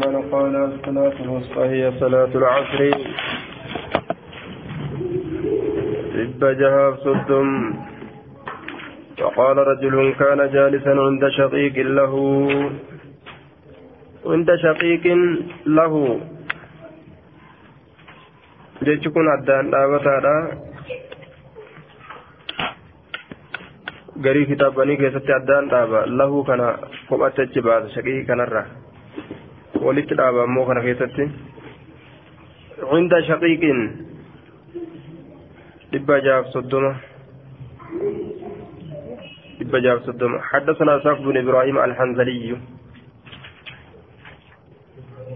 من قال الصلاة الوسطى هي صلاة العصر. رب جهاب صدم وقال رجل كان جالسا عند شقيق له. عند شقيق له. جيتشكون أدان دابتادا garii kitaabanii keessatti addaan dhaaba lahu kana kophatti achi baasa shaqii kanarra ammoo kana keessatti عند شقيق دبا صدمة دبا صدمة حدثنا ساق بن إبراهيم الحنزلي.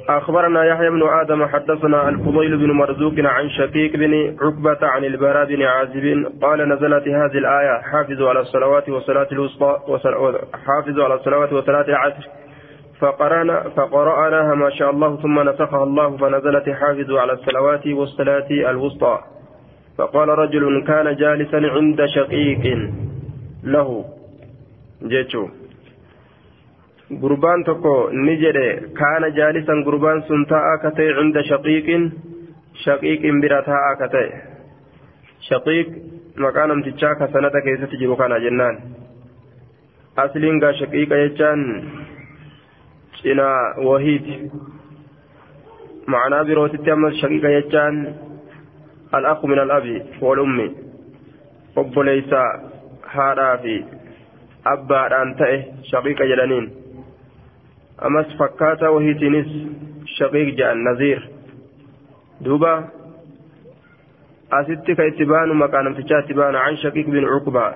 أخبرنا يحيى بن آدم حدثنا الفضيل بن مرزوق عن شقيق بن عقبة عن البراء بن عازب قال نزلت هذه الآية حافظوا على الصلوات والصلاة الوسطى حافظوا على الصلوات وصلاة العصر. فقرأنا فقرأناها ما شاء الله ثم نسخها الله فنزلت حافظوا على الصلوات والصلاة الوسطى فقال رجل كان جالسا عند شقيق له جيتشو sun taa'aa ka ta'e cunda shaqiiqin shaqiiqin bira taa'aa ka ta'e shaqiiq maqaa namtichaa ka sanada keessatti jiru kana jennaan asliin gaa shaqiiqa jechaan cinaa wahiiti ma'anaa birootitti ammas shaqiiqa jechaan al'aqu min al'abi walummi obboleeysa haadhaa fi abbaadhaan ta'e shaqiiqa jedhaniin أمس فكاتا وهي تنس شقيق جاء النذير دوبا أستك اتبان مكان اتبان عن شقيق بن عقبة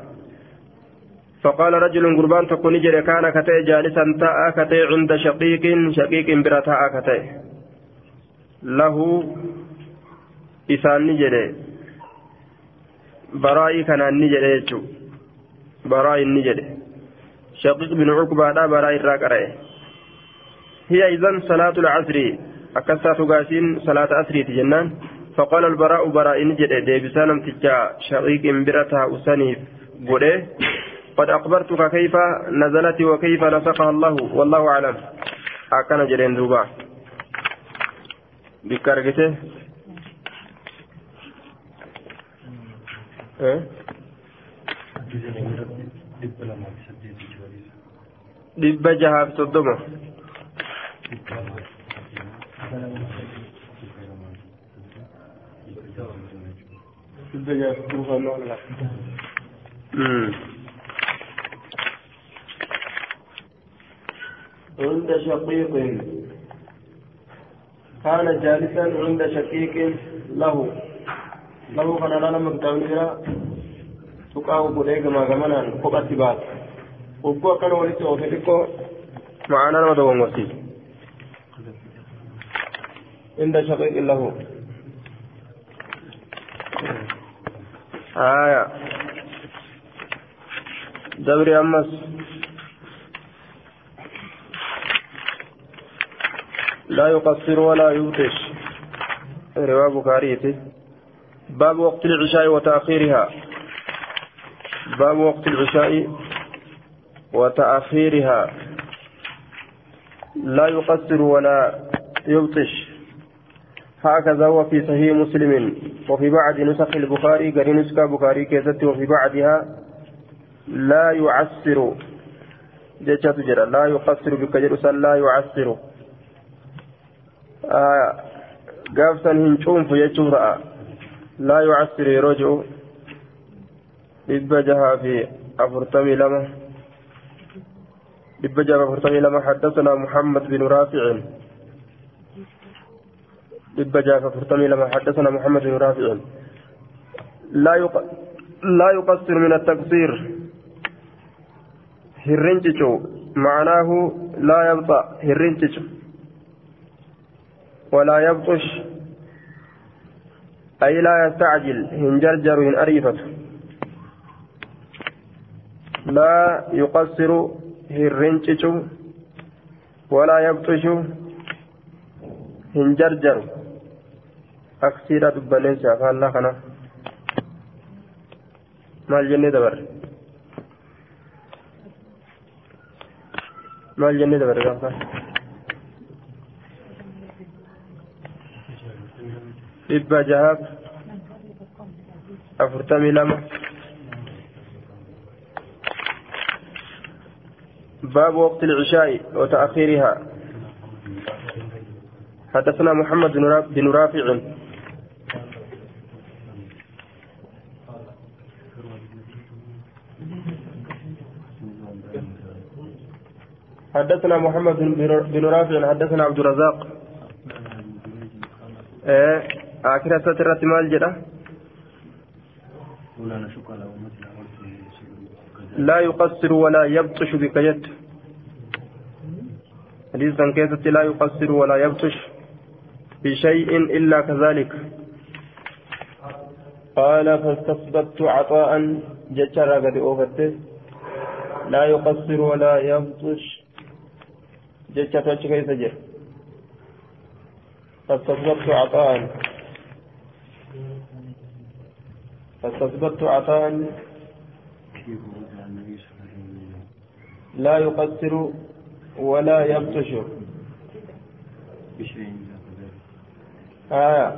فقال رجل قربان تكون جري كان كتئ جالسا تاء كتئ عند شقيق شقيق برتاء كتئ. له إسان نجري. برائي كان نجري برائي نجري. شقيق بن عقبة لا برائي راكرئ هي إذن صلاة العصر. أكثر تقاسين صلاة عصر جنان فقال البراء براء نجد ديبسان تجا شقيق برتها أسانيف قده قد أخبرتك كيف نزلت وكيف نسقها الله والله أعلم. أكن جرين دوبا. بكاركته dhibba jahaaf soddoma عند شقيق. كان جالسا عند شقيق له. له كان لا لما كتابنا تقاو بودي كما كمان قبت بات. وقوا كان وليس وفيكو معانا ما دوم وسيل عند شقيق له. آية. دوري أمس. لا يقصر ولا يوتش. رواه بخاري باب وقت العشاء وتأخيرها. باب وقت العشاء وتأخيرها. لا يقصر ولا يبطش هكذا هو في صحيح مسلم. وفي بعض نسخ البخاري قال نسخة بخاري كيست وفي بعضها لا يعسر. جيشة تجرى لا يقصر بك لا يعسر. آه قافتا هنشوم في يجورا لا يعسر يرجع إبجها في أفرتمي لما إبجها في أفرتمي لما حدثنا محمد بن رافع. دب جاف فرتمي لما حدثنا محمد بن رافع. لا يق... لا يقصر من التقصير. هرنجتشو معناه لا يبطأ. هرنجتشو ولا يبطش أي لا يستعجل هنجرجر هن أريفة لا يقصر هرنجتشو ولا يبطش هنجرجر aksiidha dubbaneessa afaan kana maal jennee dabarre maal jennee dabarre gaafa dhibba jahaaf afurtamii lama باب وقت العشاء وتأخيرها. حدثنا محمد بن رافع حدثنا محمد بن رافع. حدثنا عبد الرزاق. إيه. آخر سترة مال جدا لا يقصر ولا يبطش بكيت حديثا كيست لا يقصر ولا يبطش بشيء إلا كذلك قال فاستثبت عطاء جتشرا قد أوفته لا يقصر ولا يبطش tochi keessa jira. فاستصبت عطاء فاستصبت عطاء. لا يقصر ولا يبطش آه.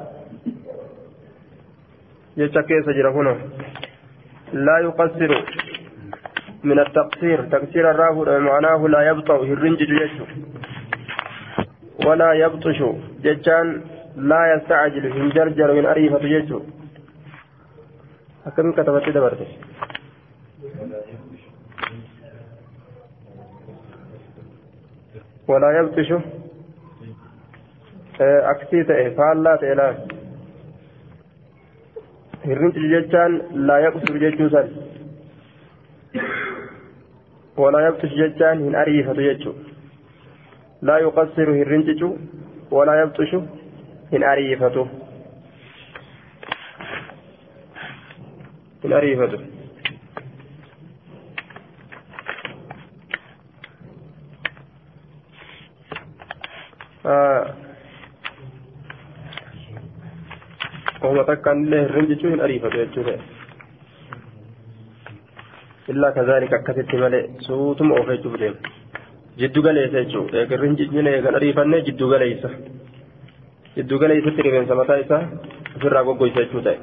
jira kuno لا يقصر. من التقصير. تقصير الراه معناه لا هرنج جيشه ولا يبطش. ججان لا يستعجل هنجرجر من أريفة جيشه أكم كتبت دبرته ولا يبطش أكسي تأه فعلا تأه هرنج ججان لا يقصر جيشه ولا يبطش ججان هن أريفة ججو لا يقصر هرنجج ولا يبطش هن أريفة هن أريفة آه وهو تكن له akkasitti malee suutuma oofechuuf deema jiddu galeessa jechuudha eegarriin jijjiirra eegan ariifannee jiddu galeessa jiddu galeessatti rifeensa mataa isaa ofirraa goggoisa jechuu ta'e.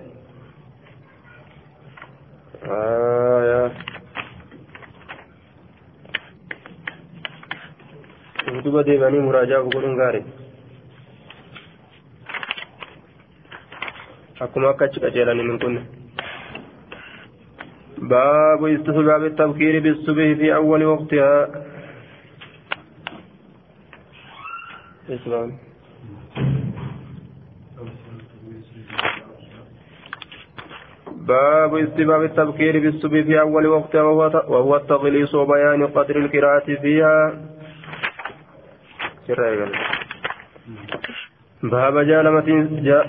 duba deemanii muraajaa godhuun gaarii akkuma akka achi qajeelanii min kunne. باب استحباب التبكير بالصبح في أول وقتها إسلام استباب التبكير بالصبح في أول وقتها وهو التغليص وبيان قدر القراءة فيها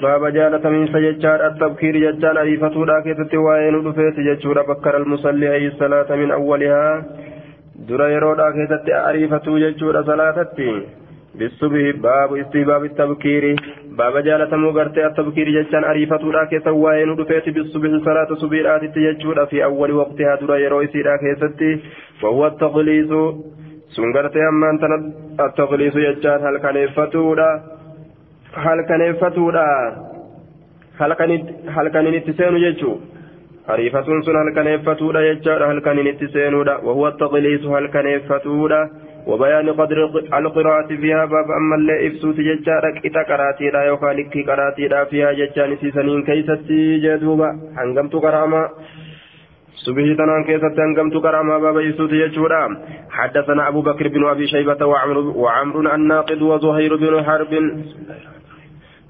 باب جالة من سججار التبكير ججان أريفتو لا كيست وين رفيت ججور بكر المصلي أي الصلاة من أولها درا يرو لا كيست أريفتو ججور صلاتتي بالصبح باب استباب التبكير باب جالة مغرتي التبكير ججان أريفتو لا كيست وين رفيت بالصبح صلاة صبيرات ججور في أول وقتها درا يرو لا كيست وهو التغليظ سنغرتي أمان التغليظ ججان هل كان يفتودا halkaneeffatuudha halkanin itti seenu jechuu ariifatuun sun halkaneeffatuudha jechaadha halkanin itti seenuudha wahuwa taqliisu halkaneeffatuudha وبيان قدر القراءة فيها باب أما اللي إفسوت ججارة كتا قراتي لا يوكا لكي قراتي لا فيها ججان سيسنين كيستي جدوبا. هنقمت قراما. سبه تنان هنقمت قراما باب إفسوت ججورا. حدثنا أبو بكر بن أبي شيبة وعمرو وعمر الناقد وزهير بن حرب.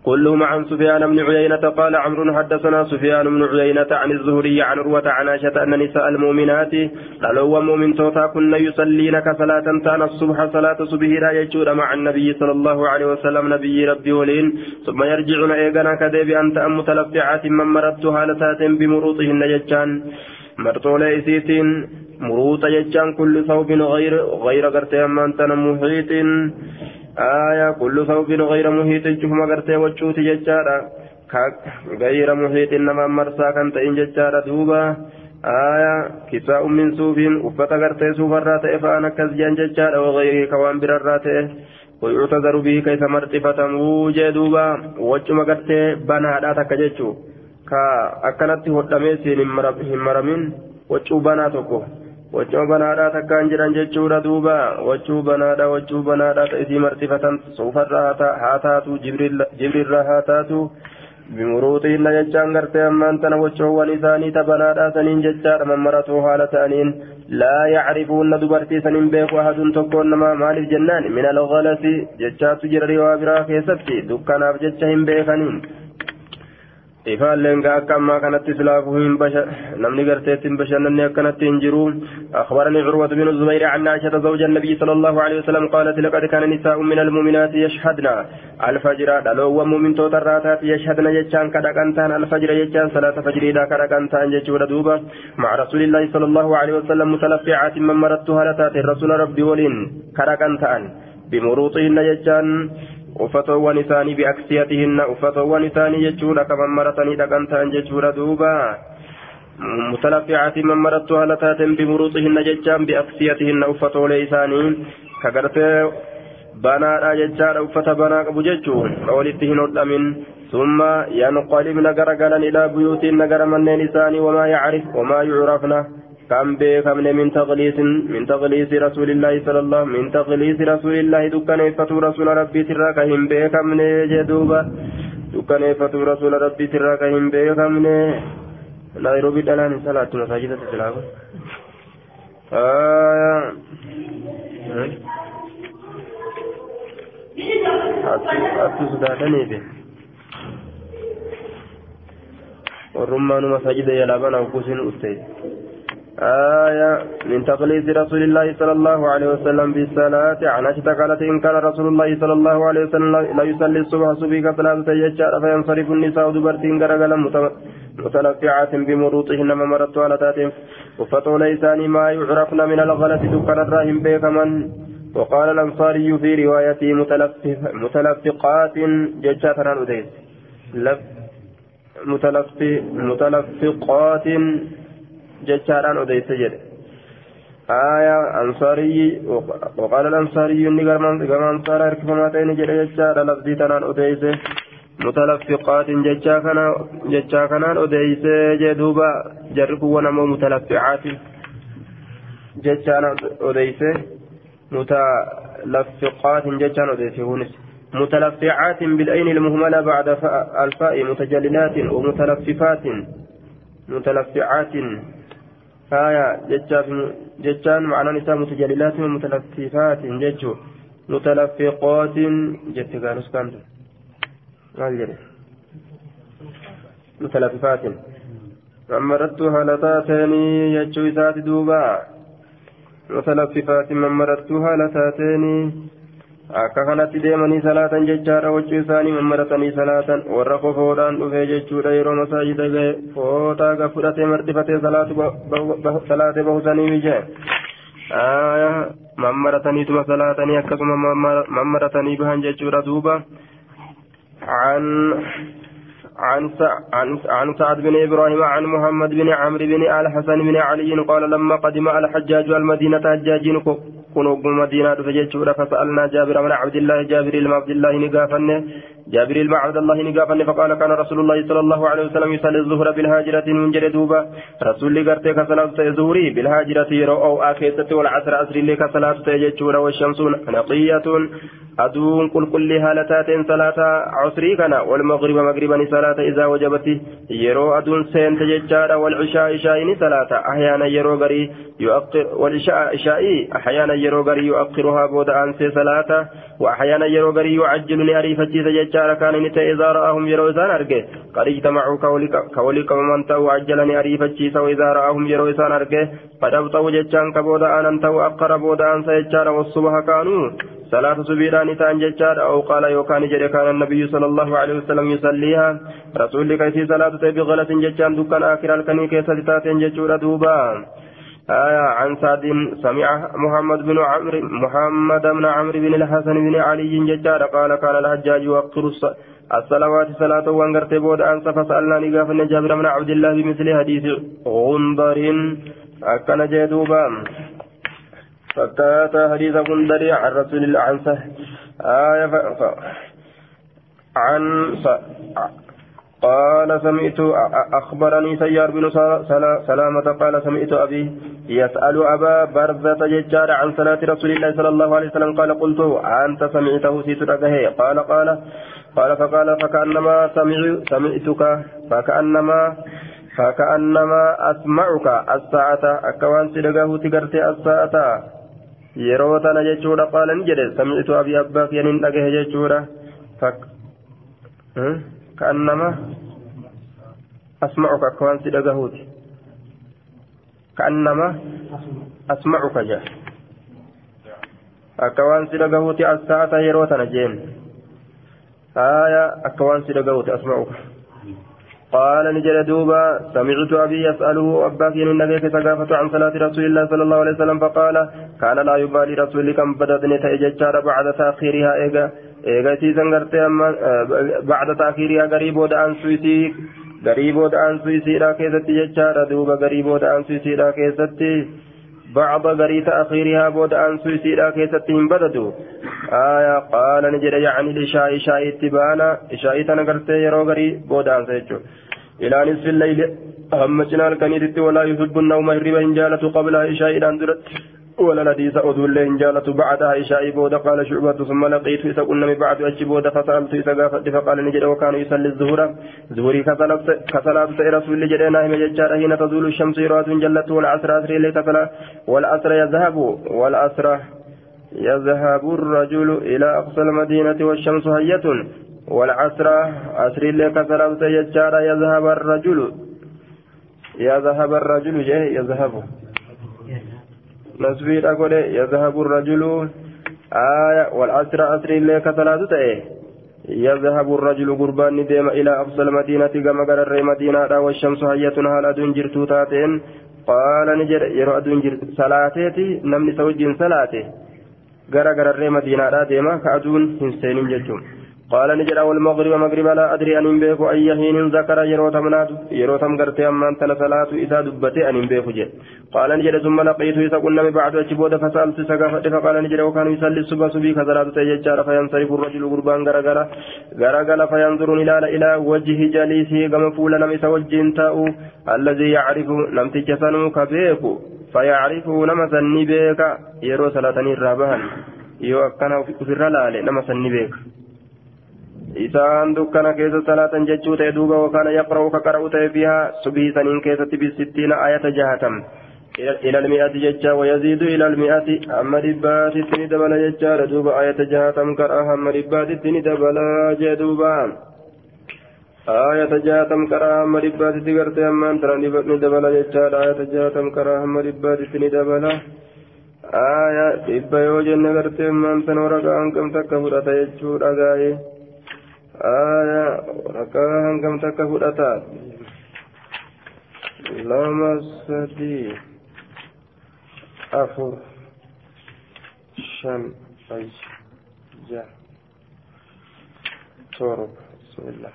كلهم عن سفيان بن عيينة قال عمرو حدثنا سفيان بن عيينة عن الزهري عن عروة عن عائشة أن نساء المؤمنات قالوا مؤمن توتا كن يصلين كصلاة كان الصبح صلاة صبح لا يجود مع النبي صلى الله عليه وسلم نبي ربي ولين. ثم يرجعون إيغانا كذب أن تأم متلفعات من مرت هالتات بمروطهن ججان مرطولة إسيتين مروط ججان كل ثوب غير غير قرتي أمان محيط آية كل ثوب غير محيط شوفما قرتي وجوتي ججارا غير محيط إنما مرسا كان تئن ججارا دوبا آية كساء من صوف أفتا قرتي صوف الرات فأنا كزجان ججارا وغيره كوان بر الرات ويعتذر به كيف مرتفة وجدوبا وجم قرتي بنا لا تكججو كا أكنت هدميسين هم مرمين وجو بنا تكو waccoo banaadhaa takkaan jiran jechuudha duuba waccuu banaadha waccuu banaadha ta'isii martifatan suufarra haa taatu jibrirra haa taatu bimuruuxiinna jechaan gartee ammaan tana waccoowwan isaanii tabanaadhaa saniin jechaadha mammaratoo haala ta'aniin laa yacrifuunna dubartii saniin beeku ahadun tokkoon nama maaliif jennaan min algalasi jechaatu jira riwaa biraa keessatti dukkanaaf jecha hin beekaniin ifaalleen gaa akka ammaa kanatti silaafu hin namni garteetti hin bashannanne akkanatti hin jiru. أخبرني عروة بن الزبير عن عائشة زوج النبي صلى الله عليه وسلم قالت لقد كان نساء من المؤمنات يشهدن الفجر دلو ومؤمن توتراتات يشهدن جتشان كدقنتان الفجر جتشان صلاة فجر إذا كدقنتان جتشور دوبا مع رسول الله صلى الله عليه وسلم متلفعات من مرتها لتات الرسول ربي ولين كدقنتان بمروطهن جتشان uffatoowwan isaanii biaksiyatihinna uffatoowwan isaanii jechuudha ka mammaratanii dhaqan ta'an jechuudha duuba haala taateen bimuruuxihinna jechaan biaksiyatihinna uffatoolee isaanii ka gartee banaadha jechaadha uffata banaa qabu jechuun walitti hin hodhamin ثم ينقلبن غرغلا إلى بيوتهن غرا منين إساني وما يعرف وما يعرفن كم بكم من تغليس من تغليس رسول الله صلى الله من تغليس رسول الله دكان فتو رسول ربي تراك هم بكم جدوبا دكان فتو رسول ربي تراك هم بكم نيروبي دلان صلاة مساجد السلام آه. أتو سدادني به والرمان مساجد يلابان أو كوسين أستيد آية من تقليد رسول الله صلى الله عليه وسلم بالصلاة. عن عائشة قالت إن كان رسول الله صلى الله عليه وسلم لا يصلي الصبح صبيك ثلاثة يجار فينصرف النساء دبرتين غرغلا متلفعات بمروطهن ممرت على تاتهم وفتوا ليسان ما يعرفن من الغلط دكان الراهم بيكمن وقال الأنصاري في روايته متلفقات ججات الأديس متلفقات جتشاران أديس جد آية أنصاري وقال الأنصاري إني قام أنصار أركفما تين جد جتشار لفظي تنان أديس متلفقات جتشا كانان أديس جدوبا جركوا ونمو متلفعات جتشان أديس متلفقات جتشان أديس هونس متلفعات بالعين المهملة بعد الفاء متجللات ومتلففات متلفعات آية جتان معنى نساء متجللات ومتلففات جتشو. متلفقات جت قالوا كانت قال جري. متلففات. ممرت هالتاتين جتشو إسات دوبا. متلففات ممرت هالتاتين akka kanatti deemanii salaatan jechaadha wachuu isaanii mammaratanii salaatan warra kofoodhaan dhufee jechuudha yeroo masaajida gahe fooxaa ga fudhatee marxifatee salaatee bahusanii mijee mammarataniituma salaatanii akkasuma mammaratanii bahan jechuudha duuba عن عن سعد بن إبراهيم عن محمد بن عمرو بن الحسن بن علي قال لما قدم الحجاج المدينة حجاج كنوب مدينة فجيتشورا فسألنا جابر بن عبد الله جابر بن عبد الله نقافن جابر بن عبد الله نقافن فقال كان رسول الله صلى الله عليه وسلم يصلي الظهر بالهاجرة من جري دوبا. رسول الله قرتك صلاة الظهر بالهاجرة أو آكيسة والعصر أسر لك صلاة جيتشورا والشمس نقية أدون كل كل هالتات صلاة عصري كان والمغرب مغربا صلاة إذا وجبت. يرو أدون سين تججارا والعشاء شاين صلاة. أحيانا يرو غري يؤخر والعشاء شائي أحيانا يرو غري يؤخرها بود أنسي صلاة. وأحيانا يرو غري يعجلني أريفتي تججارا كان نتا إذا رآهم يرو إذان أرجع قد اجتمعوا كولك ومن تو عجلني أريفتي سو إذا رآهم يرو إذان أرجع قد أبطوا ججان كبود أن أنتو أقر بود أنسي ججارا والصبح كانوا. صلاة سبيلان تان ججار أو قال يوكان جري كان النبي صلى الله عليه وسلم يصليها. رسول كيسي صلاة بغلة ججان دكان آخر الكني كيسة تاتين ججور دوبا. آية عن سعد سمع محمد بن عمرو محمد بن عمرو بن الحسن بن علي ججار قال كان الحجاج يوقر الصلوات صلاة وانقرت بود أنسى فسألنا نقاف جابر بن عبد الله بمثل حديث غندر أكن جدوبا فكات حديث غندر عن رسول الله عن آية. عن. قال سمعت أخبرني سيار بن سلامة قال سمعت أبي يسأل أبا برزة ججار عن صلاة رسول الله صلى الله عليه وسلم. قال قلت أنت سمعته؟ سيتركه قال قال قال فقال فكأنما سمع سمعتك فكأنما فكأنما أسمعك. الساعة أكوان سيدقه تقرت الساعة. يروتنا ججورا قال نجد سمعت أبي أباك ينين ججورا فك كأنما أسمعك كوان سيدقهوت كأنما أسمعك جاء أكوان سيدقهوت الساعة يروتنا جين آية أكوان سيدقهوت أسمعك. قال نجل دوبا سمعت أبي يسأله أباك النبي كتقافة عن صلاة رسول الله صلى الله عليه وسلم؟ فقال كان لا يبالي رسول كم بدأت تأججار بعد تأخيرها. إيجا. بعد تأخيرها قريب ودعان سويسي قريب ودعان سويسي لا كيستي ججار دوبا قريب ودعان سويسي لا كيستي بعض غري تأخيرها بود أن سويسي لا كيستهم بددوا آية قال نجد يعني لشاي شاي اتبانا شاي تنقرت يرو غري بود أن سيجو إلى نصف الليل أهم جنال كنيدت ولا يحب النوم الربا إن جالت قبل عشاء إلى ولا نديس أدول لين جالت بعد عشاء بود قال شعبة ثم لقيت إذا من بعد أشي بود فسألت إذا قافت فقال نجد وكان يصلي الظهر. ظهري كصلاة رسول نجد ناهم ججار حين تزول الشمس يرات جلت والعصر أسر إليه كصلاة والعصر يذهب والعصر يذهب الرجل إلى أقصى المدينة والشمس هية. والعصر أسر إليه كصلاة ججار يذهب الرجل يذهب الرجل يذهب. نسبي أقول يذهب الرجل آية والعصر عصر اللي كثلاث تأيه يذهب الرجل قربان ديم إلى أقصى المدينة كما قرر مدينة والشمس هية هال أدون جرتو تاتين قال نجر يرو أدون جرت صلاتيتي نمني سوجين صلاتي gara gararree madiinaadhaa deema ka aduun hin seenin jechuun. قال نجد والمغرب مغرب لا أدري أن بيك أي حين ذكر يروتم ناد يروتم قرتي أما أنت صلاة إذا دبتي أن بيك جد قال نجد ثم لقيت إذا قلنا بعد أجبود فسألت سقافة فقال نجد وكان يصلي الصبح صبي كذلات تيجار فينصرف الرجل قربان غرغرة غرغرة فينظر إلى إلى وجه جليسه كما فول نمس وجه تاء الذي يعرف لم تجسنوا كبيك فيعرفه نمسا نبيك يرو صلاة الرابهن يو في الرلال نمسا نبيك isaan dukkana keessa salaatan jechuu ta'e duuba wakaana yaqra'u ka qara'u ta'e bihaa subii saniin keessatti bisittiina ayata jahatam إلى المئة ججا ويزيد إلى المئة أما ربات التني دبلا ججا ردوب آية جهاتم كراه أما ربات التني دبلا جدوبا آية جهاتم كراه أما ربات التقرت أما أنت رنبتني دبلا ججا آية جهاتم كراه أما ربات التني دبلا آية إبا يوجن نغرت أما أنت نورك أنكم تكفر أتيجو رقائي آية ركعة كم تكفؤتا لما سدي أفر شن أي جا تورب بسم الله.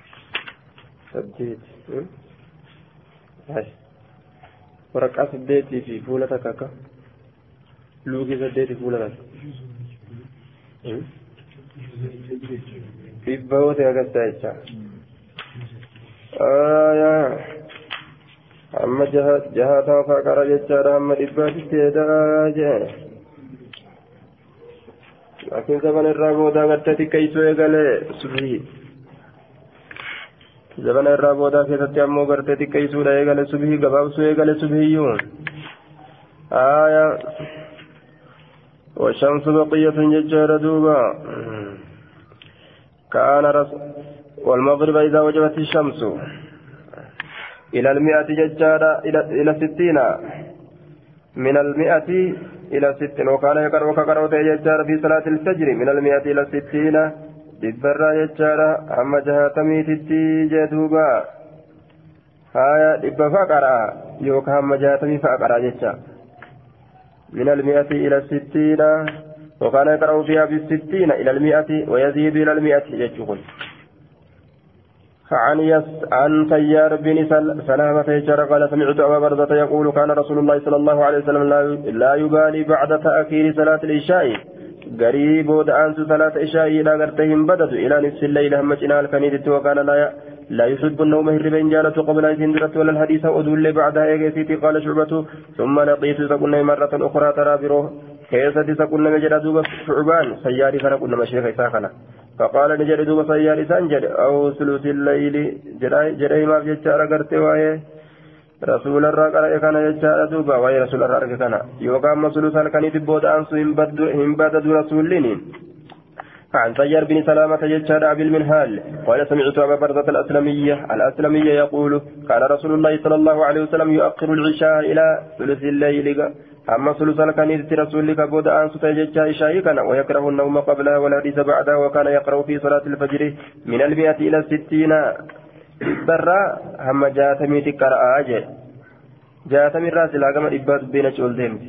سديت هاي. ورقة سديتي في فولة كاكا. لوكي سديتي فولة dhibba yoo ta'e agartaa jecha hamma jahatama faa qara jechaadha hamma dhibbaatitti eedaa jee laakiin zaban irraa booda agartee xiqqeessuu eegalee subii zabana irraa boodaa keessatti ammoo gartee xiqqeessuudha eegale subii gabaabsuu eegale subiiyyuu آية والشمس بقية ججارة دوبا كان رسول والمغرب إذا وجبت الشمس إلى المئة ججارة إلى إلى ستين من المئة إلى ستين وكان يقرأ كقرأ ججارة في صلاة الفجر من المئة إلى ستين دبرا ججارة أما جهاتمي تتي جدوبا هايا دب فقرا يوكا أما جهاتمي فقرا ججارة من المئة إلى الستين وكان يقرأ فيها بالستين إلى المئة ويزيد إلى المئة يجهل عن يس عن سيار بن سلامة يجر قال سمعت أبا بردة يقول كان رسول الله صلى الله عليه وسلم لا يبالي بعد تأخير صلاة العشاء. قريب ودعانس صلاة إشاء إلى غرتهم بدت إلى نصف الليل هم جنال كنيدت وكان لا لا يحب النوم هربين جالة قبل أن تندرت ولا الحديث أدل بعدها قال شعبة. ثم لقيت سكن مرة أخرى ترى بروه كيست سكن مجرى دوب شعبان سياري فانا كنا مشيخ إساخنا فقال نجد دوب سياري سانجد أو ثلث الليل جرى ما في جارة غرتي وآيه رسول الله قال كان يجعل دوبا وهي رسول الله كان يوقع مسلوس كان يتبود أنسو هم بدد رسولين عن طيار بن سلامة يجعل أبي المنهال قال سمعت أبا بردة الأسلمية الأسلمية يقول قال رسول الله صلى الله عليه وسلم يؤخر العشاء إلى ثلث الليل أما ثلث كان يتي رسولك بود أنسو تججع عشاء كان ويكره النوم قبلها والحديث بعدها وكان يقرأ في صلاة الفجر من المئة إلى الستين dhibbarraa hamma jaatamiiti qara'aa jee jaatamirraa silaa gama dhibbaa dubbiin achi ol deemti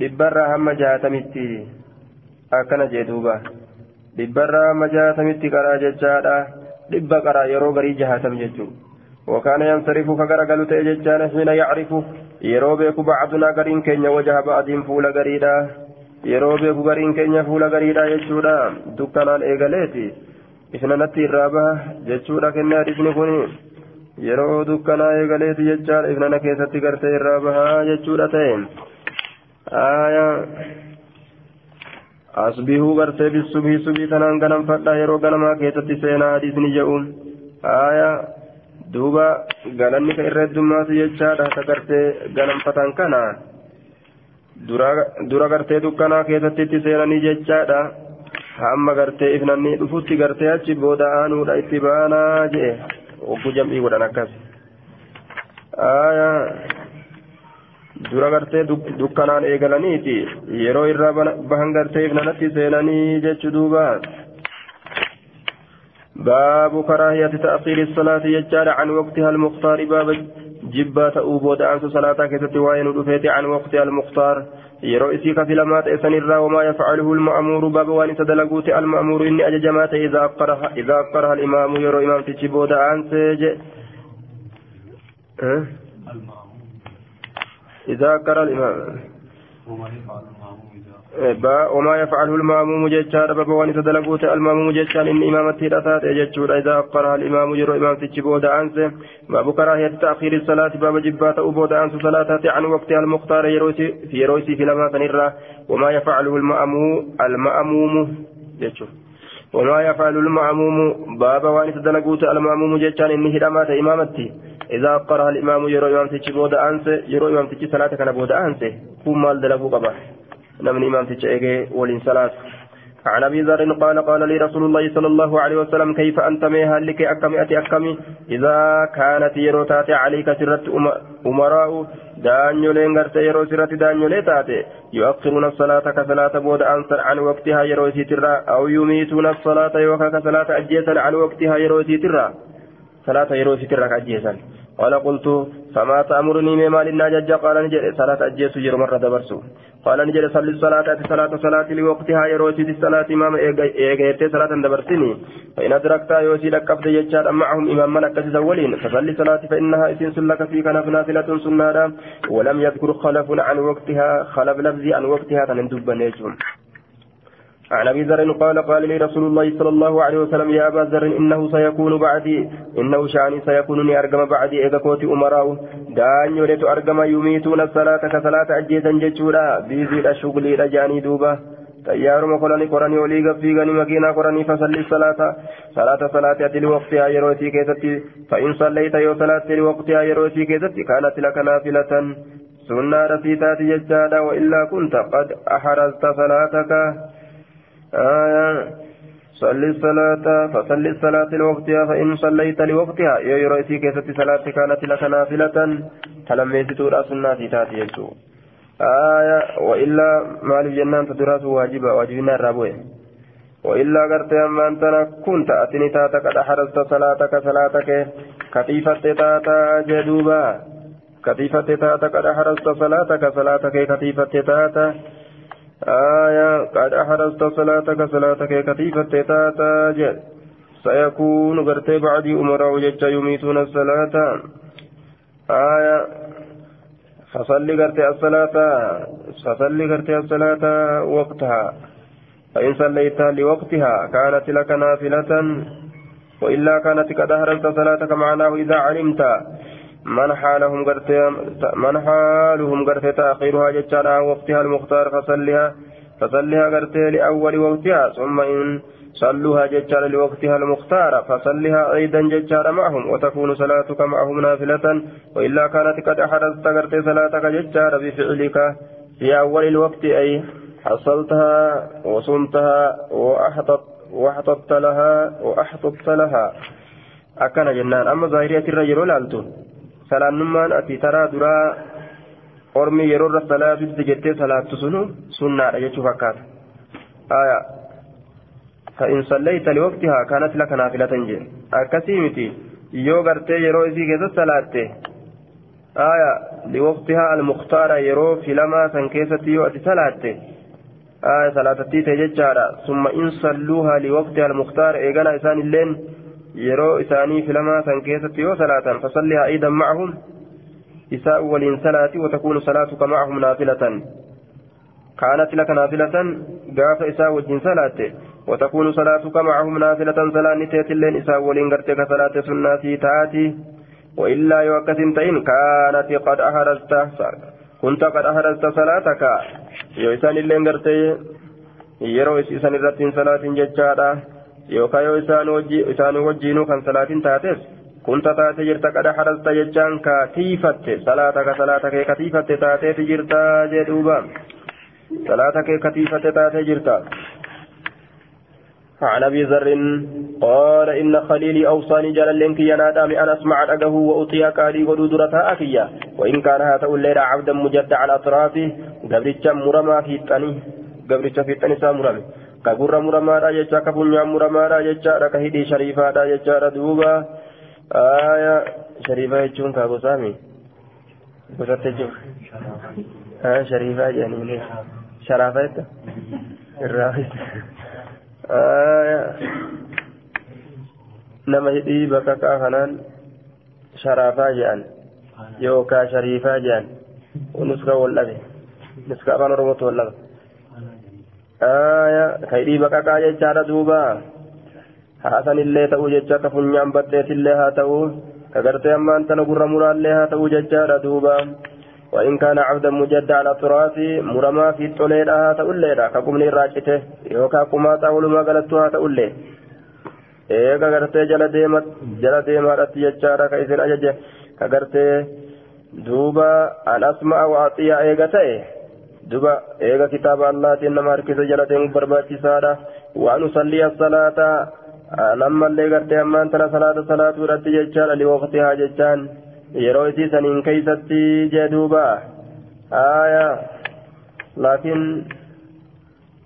dhibbarraa hamma jaatamitti akkana jee duuba dhibbarraa hamma jaatamitti qaraa jechaadha dhibba qaraa yeroo garii jahaatam jechuu وكان ينصرف كغرغل تيجان حين يعرف يرو بيك بعضنا غرين كينيا وجه بعض فول غريدا يرو بيك غرين كينيا فول غريدا يجودا دكانان ايغاليتي ifnanatti irraa baha jechuudha kennaa hadisni kun yeroo dukkanaa eegaleeti jechaadha ifnana keessatti gartee irraa bahaa jechuudha ta'e asbihuu gartee bisubii subii tanaan ganamfadha yeroo ganamaa keessatti seenaa hadisni jedhuun aya duuba galanni ka irra heddummaatu jechaadha ka gartee ganamfatan kana dura gartee dukkanaa keessatti itti seenanii jechaadha hamma gartee ifnanni dhufutti gartee achi booda aanuudha itti baanaa jee ogguu jam'ii godhan akkas dura gartee dukkanaan eegalaniiti yeroo irraa bahan gartee ifnanatti seenanii jechu duuba باب كراهية تأخير الصلاة يجعل عن وقتها المختار باب جبة أوبود عن صلاة كتت وين عن وقتها المختار yeroo isii kafilamaa ta'e sanirraa wamaa yafcaluhu lma'muuru baaba waan isa dalaguuti alma'muuru inni ajajamaa ta'e idaa akkaraha alimaamu yeroo imaamtichi booda aansee je إذا أكر الإمام وما يفعله الماموم جيتشار بابوان تدلقوت الماموم جيتشان إن إمامته رتات جيتشور إذا أقرها الإمام جرو إمام تجبود أنسه باب كراهية تأخير الصلاة باب جبات أبود أنس صلاة عن وقتها المختار يروسي في روسي في لما تنرى وما يفعله المأموم المأموم جيتشور وما يفعل المأموم باب وان تدلقوت المأموم جيتشان إنه رمات إمامتي إذا قرأ الإمام يرو إمام تجبود أنسه يرو إمام تجي صلاة كان بود أنسه كم مال قبه نمني إمام تجأيجي ولين ثلاث عن أبي ذر قال قال لي رسول الله صلى الله عليه وسلم كيف أنت ميها لك أكمي أتي أكمي إذا كانت يروتات عليك سرت أمراء دانيو لينغرت يرو سرت دانيو ليتاتي يؤخرون الصلاة كصلاة بود أنصر عن وقتها يرو سيترا أو يميتون الصلاة يوكا كصلاة أجيسا عن وقتها يرو سيترا صلاة يرو سيترا كأجيسا قال قلت فما تأمرني مما لنا جج قال نجد صلاة أجيس يرو مرة دبرسو. قال نجد صلي الصلاة صلاة صلاة لوقتها يروتي الصلاة إمام إيجيت صلاة دبرسني فإن أدركت يوسي لك قبض يجار معهم إمام ملك الأولين. فصلي صلاة فإنها إسن سلك في كنف نافلة سنة. ولم يذكر خلف عن وقتها خلف لفظي عن وقتها تنندب نجم عن أبي ذر قال قال لي رسول الله صلى الله عليه وسلم يا أبا ذر إنه سيكون بعدي إنه شأني سيكون أرجم بعدي إذا كنت أمراء. دان يريد أرجم يميتون الصلاة كصلاة اجيزا ججورا بيزيد الشغل رجاني دوبا. تيارما قراني قراني ولي غفيغاني مكينا قراني فصلي الصلاة. صلاة صلاة أتي وقتها يروتي كيستي فإن صليت يو صلاة لوقتها يروتي كيستي كانت لك نافلة. سنة رفيتات يجادا وإلا كنت قد أحرزت صلاتك. آية. صلي الصلاة فصلي الصلاة لوقتها فإن صليت لوقتها يا رئيسي كيست صلاة كانت لك نافلة تلميت تورا سنة تاتي يجو آية. وإلا مال الجنان تدرس واجبة واجبنا الرابوة وإلا قرت أما أنت كنت أتني تاتا قد أحرزت صلاتك صلاتك كتيفة تاتا جدوبا. كتيفة تاتا قد أحرزت صلاتك صلاتك كتيفة تاتا. آية قد أحرزت صلاتك صلاتك كتيفة تاتا سيكون غرتي بعدي أمراء جج يميتون الصلاة. آية فصلي قرتي الصلاة فصلي قرتي الصلاة وقتها. فإن صليتها لوقتها كانت لك نافلة. وإلا كانت قد أهرمت صلاتك معناه إذا علمت. من حالهم قرتي من حالهم قرتي تأخيرها جتشارها وقتها المختار فصلها فصلها قرتي لأول وقتها ثم إن صلوها ججار لوقتها المختار فصلها أيضا ججار معهم وتكون صلاتك معهم نافلة وإلا كانت قد أحرزت قرتي صلاتك ججار بفعلك في أول الوقت أي حصلتها وصمتها وأحطت وأحطت لها وأحطت لها. أكن جنان. أما ظاهرية الرجل لالتو سلام نمان أتي ترى درا أرمي يرور الصلاة جتة صلاة سنو سنة أجتشو فكات آية فإن صليت لوقتها كانت لك نافلة جي أكسيمتي يو غرتي يرو إسي كيسا صلاة آية لوقتها المختار يرو في لما سنكيسة يو أتي صلاة آية صلاة تيتي ججارة ثم إن صلوها لوقتها المختار إيغانا إسان اللين يرو إساني في لما سنكيسة يو صلاة فصليها أيضا معهم إساء ولين صلاة وتكون صلاتك معهم نافلة كانت لك نافلة قاف إساء وجين صلاة وتكون صلاتك معهم نافلة صلاة نتيت اللين إساء ولين قرتك صلاة سنة تاتي وإلا يوكس تئن كانت قد أهرزت كنت قد أهرزت صلاتك يوسان اللين قرتي isiisan irratti hin salaatin jechaadha. Yookaan yoo isaan wajjiinuu kan salaatin taates kunta taate jirta qada harasta jechaan ka tiifatte salaata ka salaata kee ka tiifatte taateeti jirta jee duuba salaata kee ka tiifatte taatee jirta عن ابي ذر قال ان خليلي اوصاني جل لنك ينادى بان اسمع رقه واطيع قالي ودودرتها اكيا وان كان هذا الليل عبدا مجد على اطرافه قبرتش مرما في التني قبرتش في التني سامرمي كغر مرما را يجا كفنيا مرما را يجا ركهدي شريفا را يجا دوبا آية شريفا يجون كابو سامي بسطجو آه شريفا يعني شرافة الراحل nama hidhii bakka kaa kanaan sharaafaa jedhan yookaan shariifaa jedhan nuska wal dhabe nuska afaan oromootti wal dhabe ka hidhii bakka kaa jechaadha duuba haasanillee ta'uu jecha ka funyaan baddeetillee haa ta'uu ka gartee ammaan tana gurra muraallee haa ta'uu jechaadha duuba. وإن كان عبدا مجدا على التراث مرما في الطليلة تقولي كقمني راجته يوكا قماتا ولما قالتها تقولي eega gartee jala deemat jala deemaadhatti jechaadha ka isin ajaje ka gartee duuba an asma'a waaxiyaa eega ta'e duba eega kitaaba allaatiin nama harkise jala deemu barbaachisaadha waan usalliya salaata nammallee gartee ammaan tana salaata salaatuudhatti jechaadha liwaqtihaa jechaan yeroo isii saniin keeysatti jee duuba aya laakiin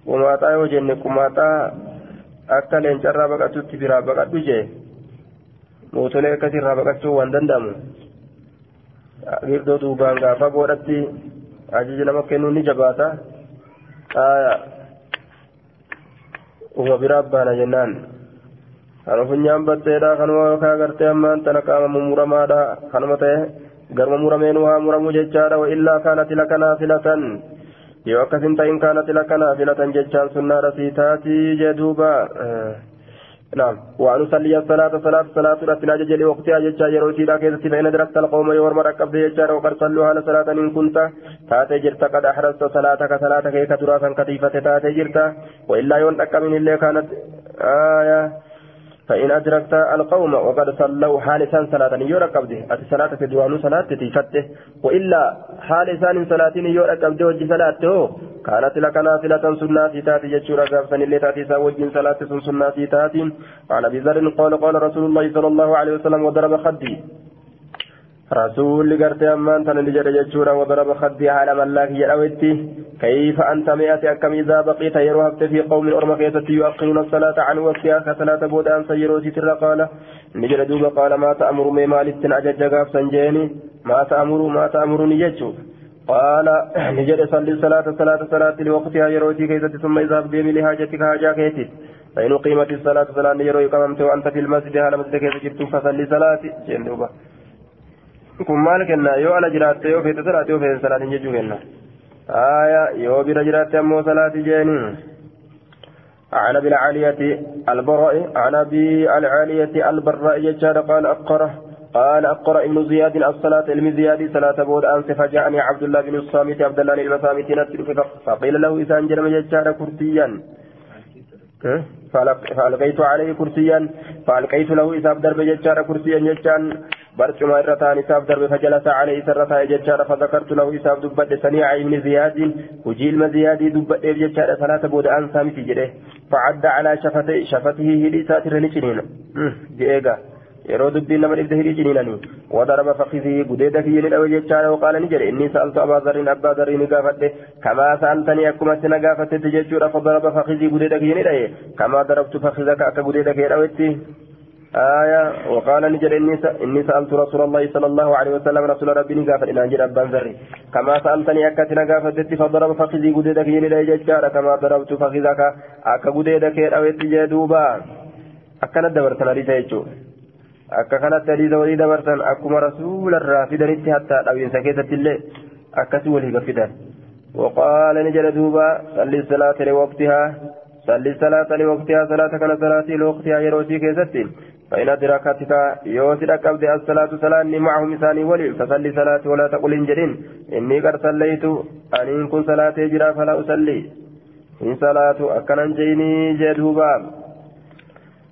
qumaaxaa yoo jenne qumaaxaa akka leencarraa baqatutti biraa baqadhu jee mootolee akkasirraa baqachuu waan danda'amu girdoo duubaan gaafa godhatti aya uma biraa baana jennaan kan funyaan batteedha kanuma yookaan gartee ammaan tana qaama mummuramaadha kanuma ta'e garma murameen waa muramu jechaadha illaa kaanati lakanaa filatan yoo akkasin ta'in kaanati lakanaa filatan jechaan sunnaadha sii taatii jee duuba نعم. وأن أصلي الصلاة صلاة صلاة رتنا جل وقتها جتا يروتي لا كيست فإن درست القوم يوم ركب جتا وقد صلوا على صلاة إن كنت. تاتي جرت قد أحرزت صلاتك صلاتك كترافا كتيفة تاتي جرت. وإلا يون من اللي كانت آية. فإن أدركت القوم وقد صلوا حالسا صلاة يورا قبضه أتي صلاة في صلاة تيفته وإلا حالسا صلاة يورا قبضه وجه صلاته. كانت لك نافلة سنة تاتي جتشورا قابسا اللي تاتي ساوجين صلاة سنة تاتي. عن أبي ذر قال قال رسول الله صلى الله عليه وسلم وضرب خدي. رسول قرت أمان تن لجر جتشورا وضرب خدي على ملاك يأويتي كيف أنت مئة أكم إذا بقيت يروهبت في قوم أرمى كيست يؤخرون الصلاة عن وقتها كصلاة بودان سيرو ستر قال نجر دوب قال ما تأمر مي مالت أجج قاب سنجيني ما تأمر ما تأمرني جتشو قال نجر صلي الصلاة صلاة صلاة لوقتها يروتي كيست ثم إذا بديم لحاجتك حاجة كيست فإن قيمت الصلاة صلاة يروي قممت وأنت في المسجد على مسجد كيست جبت فصلي صلاة جندوبا kun maal kenna? Yoo ala jiraatte yoo feete salaati yoo feete salaatiin jechuu kenna. Aya yoo bira jiraatte ammoo salaati jeeni. عن ابي العالية البراء عن ابي العالية البراء يجاد قال أقره قال أقرأ ابن زياد الصلاة علم زياد صلاة بود أنس فجاءني عبد الله بن الصامت عبد الله بن الصامت فقيل له إذا أنجل يجاد كرسيا فألقيت عليه كرسيا فألقيت له إساب درب ججار كرسيا ججان برشما الرتان إساب درب فجلس عليه سرتا ججار فذكرت له إساب دبت سنيع ابن زياد وجيل زياد دبت ججار صلاة بود أن سامتي جده فعد على شفته شفته هدي ساتر نشنين جئيغا ciniinanii wadaraba fakkisii gudeeda kiyya ni dhawe jechaadha waqaala ni jedhe inni sa'altu abbaa zarriin abbaa zarrii ni gaafadhe kamaa sa'altanii akkumatti na gaafattetti jechuudha fadaraba fakkisii gudeeda kiyya ni dhaye kamaa darabtu fakkisaka akka gudeeda kiyya dhawetti آية وقال نجد إني إني سألت رسول الله صلى الله عليه وسلم رسول ربي نقافة إن أنجد أبان ذري كما سألتني أكت نقافة فضرب فخذي قديدك يلي يججار كما ضربت فخذك أكا قديدك يلأويت جدوبا أكا ندبرتنا ريسا akka kanatti hadiisa walii dabarsan. Akkuma rasuularraa fidanitti hatta dhabiinsa keessatti illee akkasii walii gaffidan وقال نجل دوبا صلي الصلاة لوقتها صلي الصلاة لوقتها صلاة كان صلاة لوقتها يروسي كيستي فإن أدركتك يوسد قبض الصلاة صلاة معهم إساني ولي فصلي صلاة ولا تقل إنجلين إني قد صليت أن إن كن صلاة جرا فلا أصلي إن صلاة أكنا جيني جدوبا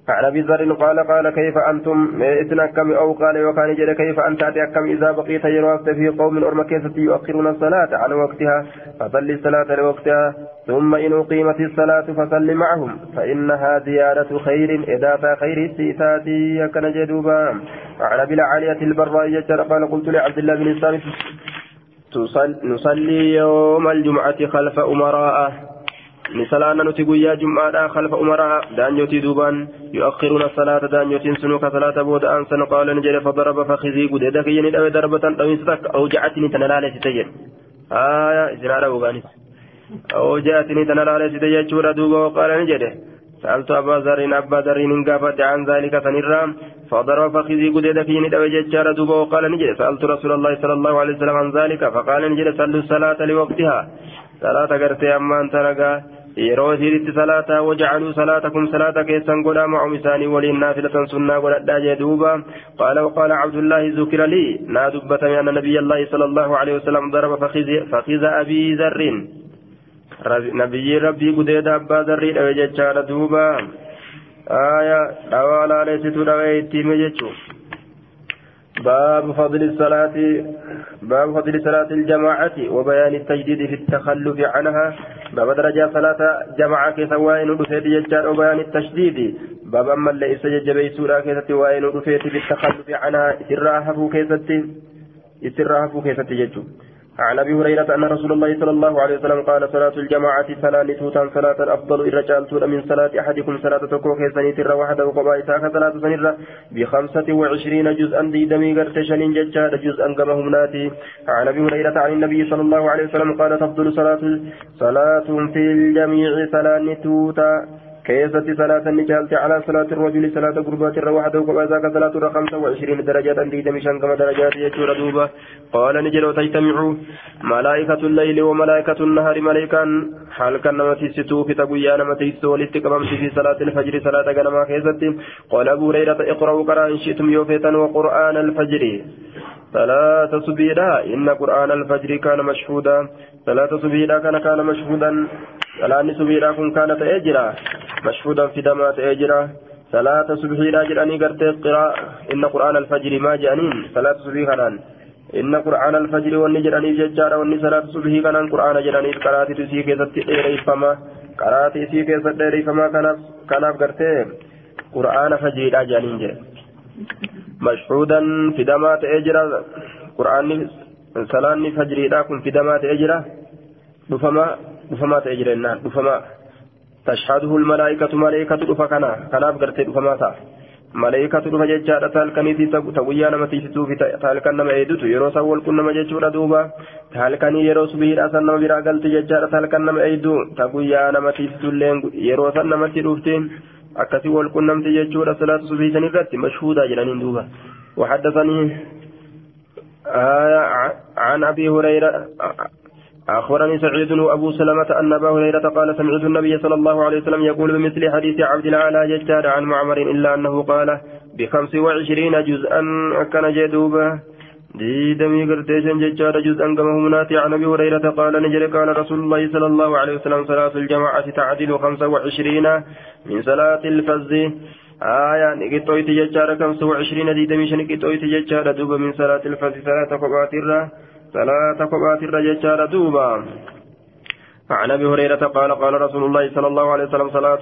عن أبي ذر قال قال كيف أنتم؟ اثنا كم أو قال وكان جل كيف أنت؟ كم إذا بقيت يروافت في قوم أرم كيست يؤخرون الصلاة عن وقتها؟ فصل الصلاة لوقتها ثم إن أقيمت الصلاة فصل معهم فإنها زيادة خير إذا خير السيتاتي كان جدوبا عن ابي العاليه البراء قال قلت لعبد الله بن الصامت نصلي يوم الجمعة خلف امراء نسلانا نتي قويا جمعة خلف أمراء دانيوتي دوبان يؤخرون الصلاة دانيوتي سنوك صلاة بود أنسان قال نجري فضرب فخذي قد يدك يني أو ضربة أو أوجعتني تنلالي ستجد آية إزرار وغانيس أوجعتني تنلالي ستجد شورا دوبا وقال نجري سألت أبا ذر أبا ذر قافت عن ذلك فنرى فضرب فخذي قد يدك يني أو ججار دوبا وقال نجري سألت رسول الله صلى الله عليه وسلم عن ذلك فقال نجري صلوا الصلاة لوقتها صلاة قرتي أما أنت yeroo siritti salaataa wajacaluu salaatakum salaata keessan godhaa macum isaanii waliin naafilatan sunnaa godhadhaa jee duuba qaala waqaala cabdullaahi zukira lii naa dubbatame anna nabiy allaahi sala allahu alehi wasalam daraba fakiza abii zarriin nabiyyiin rabbii gudeeda abbaa zarrii dhawe jechaadha duuba aya dhawaa laaleessitu dhawee itti hime jechuu باب فضل الصلاة باب فضل صلاة الجماعة وبيان التجديد في التخلف عنها. باب درجة صلاة جماعة كسوائن رفيت يجار وبيان التشديد. باب أما اللي إسجد بيسورة كيست وائن رفيت بالتخلف عنها إسراحه كيست إسراحه كيست يجو عن أبي هريرة أن رسول الله صلى الله عليه وسلم قال صلاة الجماعة صلاه توتا صلاة أفضل الرجال من صلاة أحدكم صلاة تكو كيسني تر وحده وقبا اساك صلاة سنرة بخمسة وعشرين جزءا ديدمي غرتشن ججا جزءا كما هم ناتي. عن أبي هريرة عن النبي صلى الله عليه وسلم قال تفضل صلاة صلاة في الجميع صلاه توتا كيست صلاة نجالت على صلاة الرجل صلاة قربات وحده وكما ذاك صلاة خمسة وعشرين درجة ديد مشان كما درجات يجور دوبا قال نجل تجتمع ملائكة الليل وملائكة النهار ملائكا حال كان نمتيستو في تقويا نمتيستو والاستقامة في صلاة الفجر صلاة قنما كيست قال أبو هريرة اقرأوا قرآن شئتم يوفيتا وقرآن الفجر صلاة سبيلا. إن قرآن الفجر كان مشهودا. صلاة سبيلا كان كان مشهودا. صلاة سبيلا كن كانت أجرا مشهودا في دمات أجرا صلاة سبيلا جراني قرت قراء. إن قرآن الفجر ما جانين. صلاة سبيلا إن قرآن الفجر والنجراني ججارا. والني صلاة سبيلا كان. قرآن جراني قراتي تسي كيست إيريفما قراتي تسي كيست إيريفما كانت قرت قرآن فجر جانين جراني مشهودا في دمات اجرا قرآن سلام فجري كن في دمات اجرا دفما دفما اجرا دفما تشهده الملائكة ملائكة دفكنا كنا. بغرت دفما تا. ملائكة دفا ججارة تالكني تقويا نما تيسيتو في تالكن نما ايدوتو يرو سوال كن نما ججورا دوبا. تالكني يرو سبير أسن نما برا قلت ججارة تالكن نما ايدو تقويا نما تيسيتو اللين يرو سن نما تيروفتين. Qunnamte jechuudha salaatu subii san irratti mashhuudaa jedhaniin duuba. وحدثني عن أبي هريرة أخبرني سعيد وأبو سلمة أن أبا هريرة قال سمعت النبي صلى الله عليه وسلم يقول بمثل حديث عبد الأعلى ججار عن معمر إلا أنه قال بخمس وعشرين جزءا كان جدوبا ديدمي قرتيشن ججار جزءا كما همنات عن أبي هريرة قال نجري قال رسول الله صلى الله عليه وسلم صلاة الجماعة تعدل خمسة وعشرين من صلاة الفز آية نقطويت ججار خمسة وعشرين ديدمي شن ججار دوبا من صلاة الفز صلاة قبات صلاة قبات الرجال دوبا عن أبي هريرة قال قال رسول الله صلى الله عليه وسلم صلاة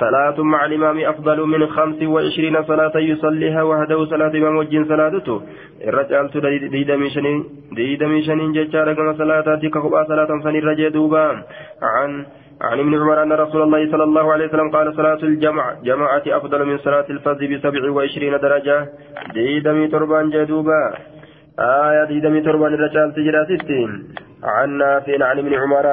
صلاة مع الإمام أفضل من خمس وعشرين صلاة يصليها وحده صلاة إمام وجين صلاته الرجال ديدميشنين ديدميشنين ججارة كما صلاة كخبا صلاة سن الرجال دوبا. عن عن ابن عمر أن رسول الله صلى الله عليه وسلم قال صلاة الجمع جماعة أفضل من صلاة الفرد بسبع وعشرين درجة. ديدمي تربان جدوبا آية ديدمي تربان الرجال تجراتي عن نافع عن ابن عمر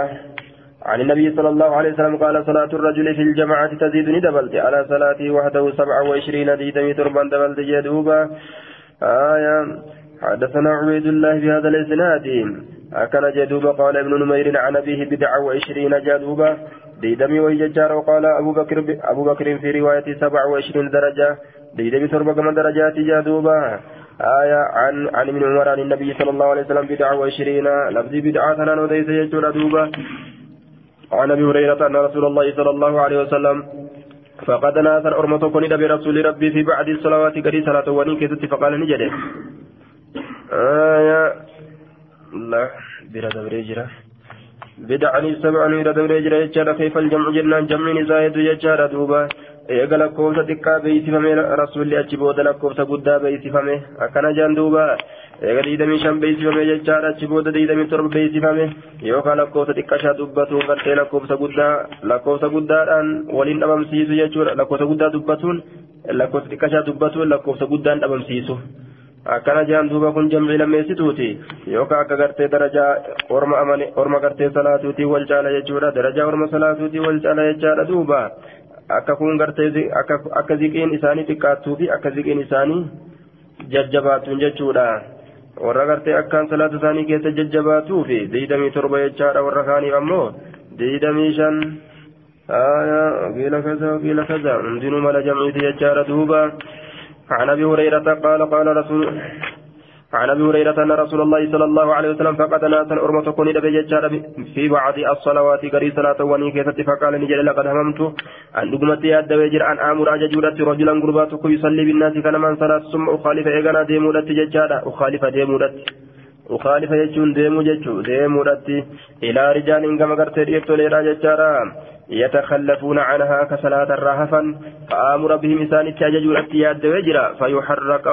عن النبي صلى الله عليه وسلم قال صلاة الرجل في الجماعة تزيد ندبلت. على صلاته وحده سبعة وعشرين ديدمي تربان دبلت جدوبا آية. حدثنا عبيد الله بهذا الإسناد. أكل جدوبا قال ابن نمير عن أبيه بدعة وعشرين جدوبا ديدمي ويججار وقال أبو بكر أبو بكر في رواية سبعة وعشرين درجة. ديدمي تربة درجات جدوبا آية. عن عن ابن عمر عن النبي صلى الله عليه وسلم بدعة وعشرين. لفظ بدعة ثنا وديس يجور دوبا. عن أبي هريرة أن رسول الله صلى الله عليه وسلم فقد ناثر أرمته كن برسول ربي في بعد الصلوات قري صلاة ونين كتت فقال نجد. آية. لا بلا دبريجرة بدعني سبعا إلى دبريجرة يجار كيف الجمع جنان؟ جمع زايد يجار دوبا. eega lakkoofsa xiqqaa beeysifame rasuulli achi booda lakkoofsa guddaa beeysifame akkana jaan duuba eega diidamii shan beeysifame jechaadha achi booda diidamii torba beeysifame yookaan lakkoofsa xiqqashaa dubbatuun gartee lakkoofsa guddaa lakkoofsa guddaadhaan waliin dhabamsiisu jechuudha lakkoofsa guddaa dubbatuun lakkoofsa xiqqashaa dubbatuun lakkoofsa guddaan dhabamsiisu. akkana jaan duuba kun jamcii lammeessituuti yookaan akka gartee darajaa orma gartee salaatuutii wal caala jechuudha darajaa orma salaatuutii wal caala jechaadha duuba. akka kun gartee akka ziqiin isaanii xiqqaattuu fi akka ziqiin isaanii jajjabaatuun jechuudha warra gartee akkaan salaata isaanii keessa jajjabaatuu fi diidamii torba jechaadha warra kaaniif ammoo diidamii shan wakiila kaza wakiila kaza hundinuu mala jamciiti jechaadha duuba عن ابي هريره قال قال رسول عن أبي هريرة أن رسول الله صلى الله عليه وسلم فقد ناسا ارمة كوني في بعض الصلوات قري صلاة وني كيست فقال نجل لقد هممت أن دغمت يد وجر ان آمر اججودت رجلا غرباتك يصلي بالناس كان من صلاة ثم أخالف ايغنا ديمودت ججادا أخالف ديمودت. أخالف يجون ديمو ججو ديمودت. إلى رجال كما قرت ديتو ليرا ججارا يتخلفون عنها كصلاة الرهفا فآمر بهم انسان تججودت يد وجرا فيحرق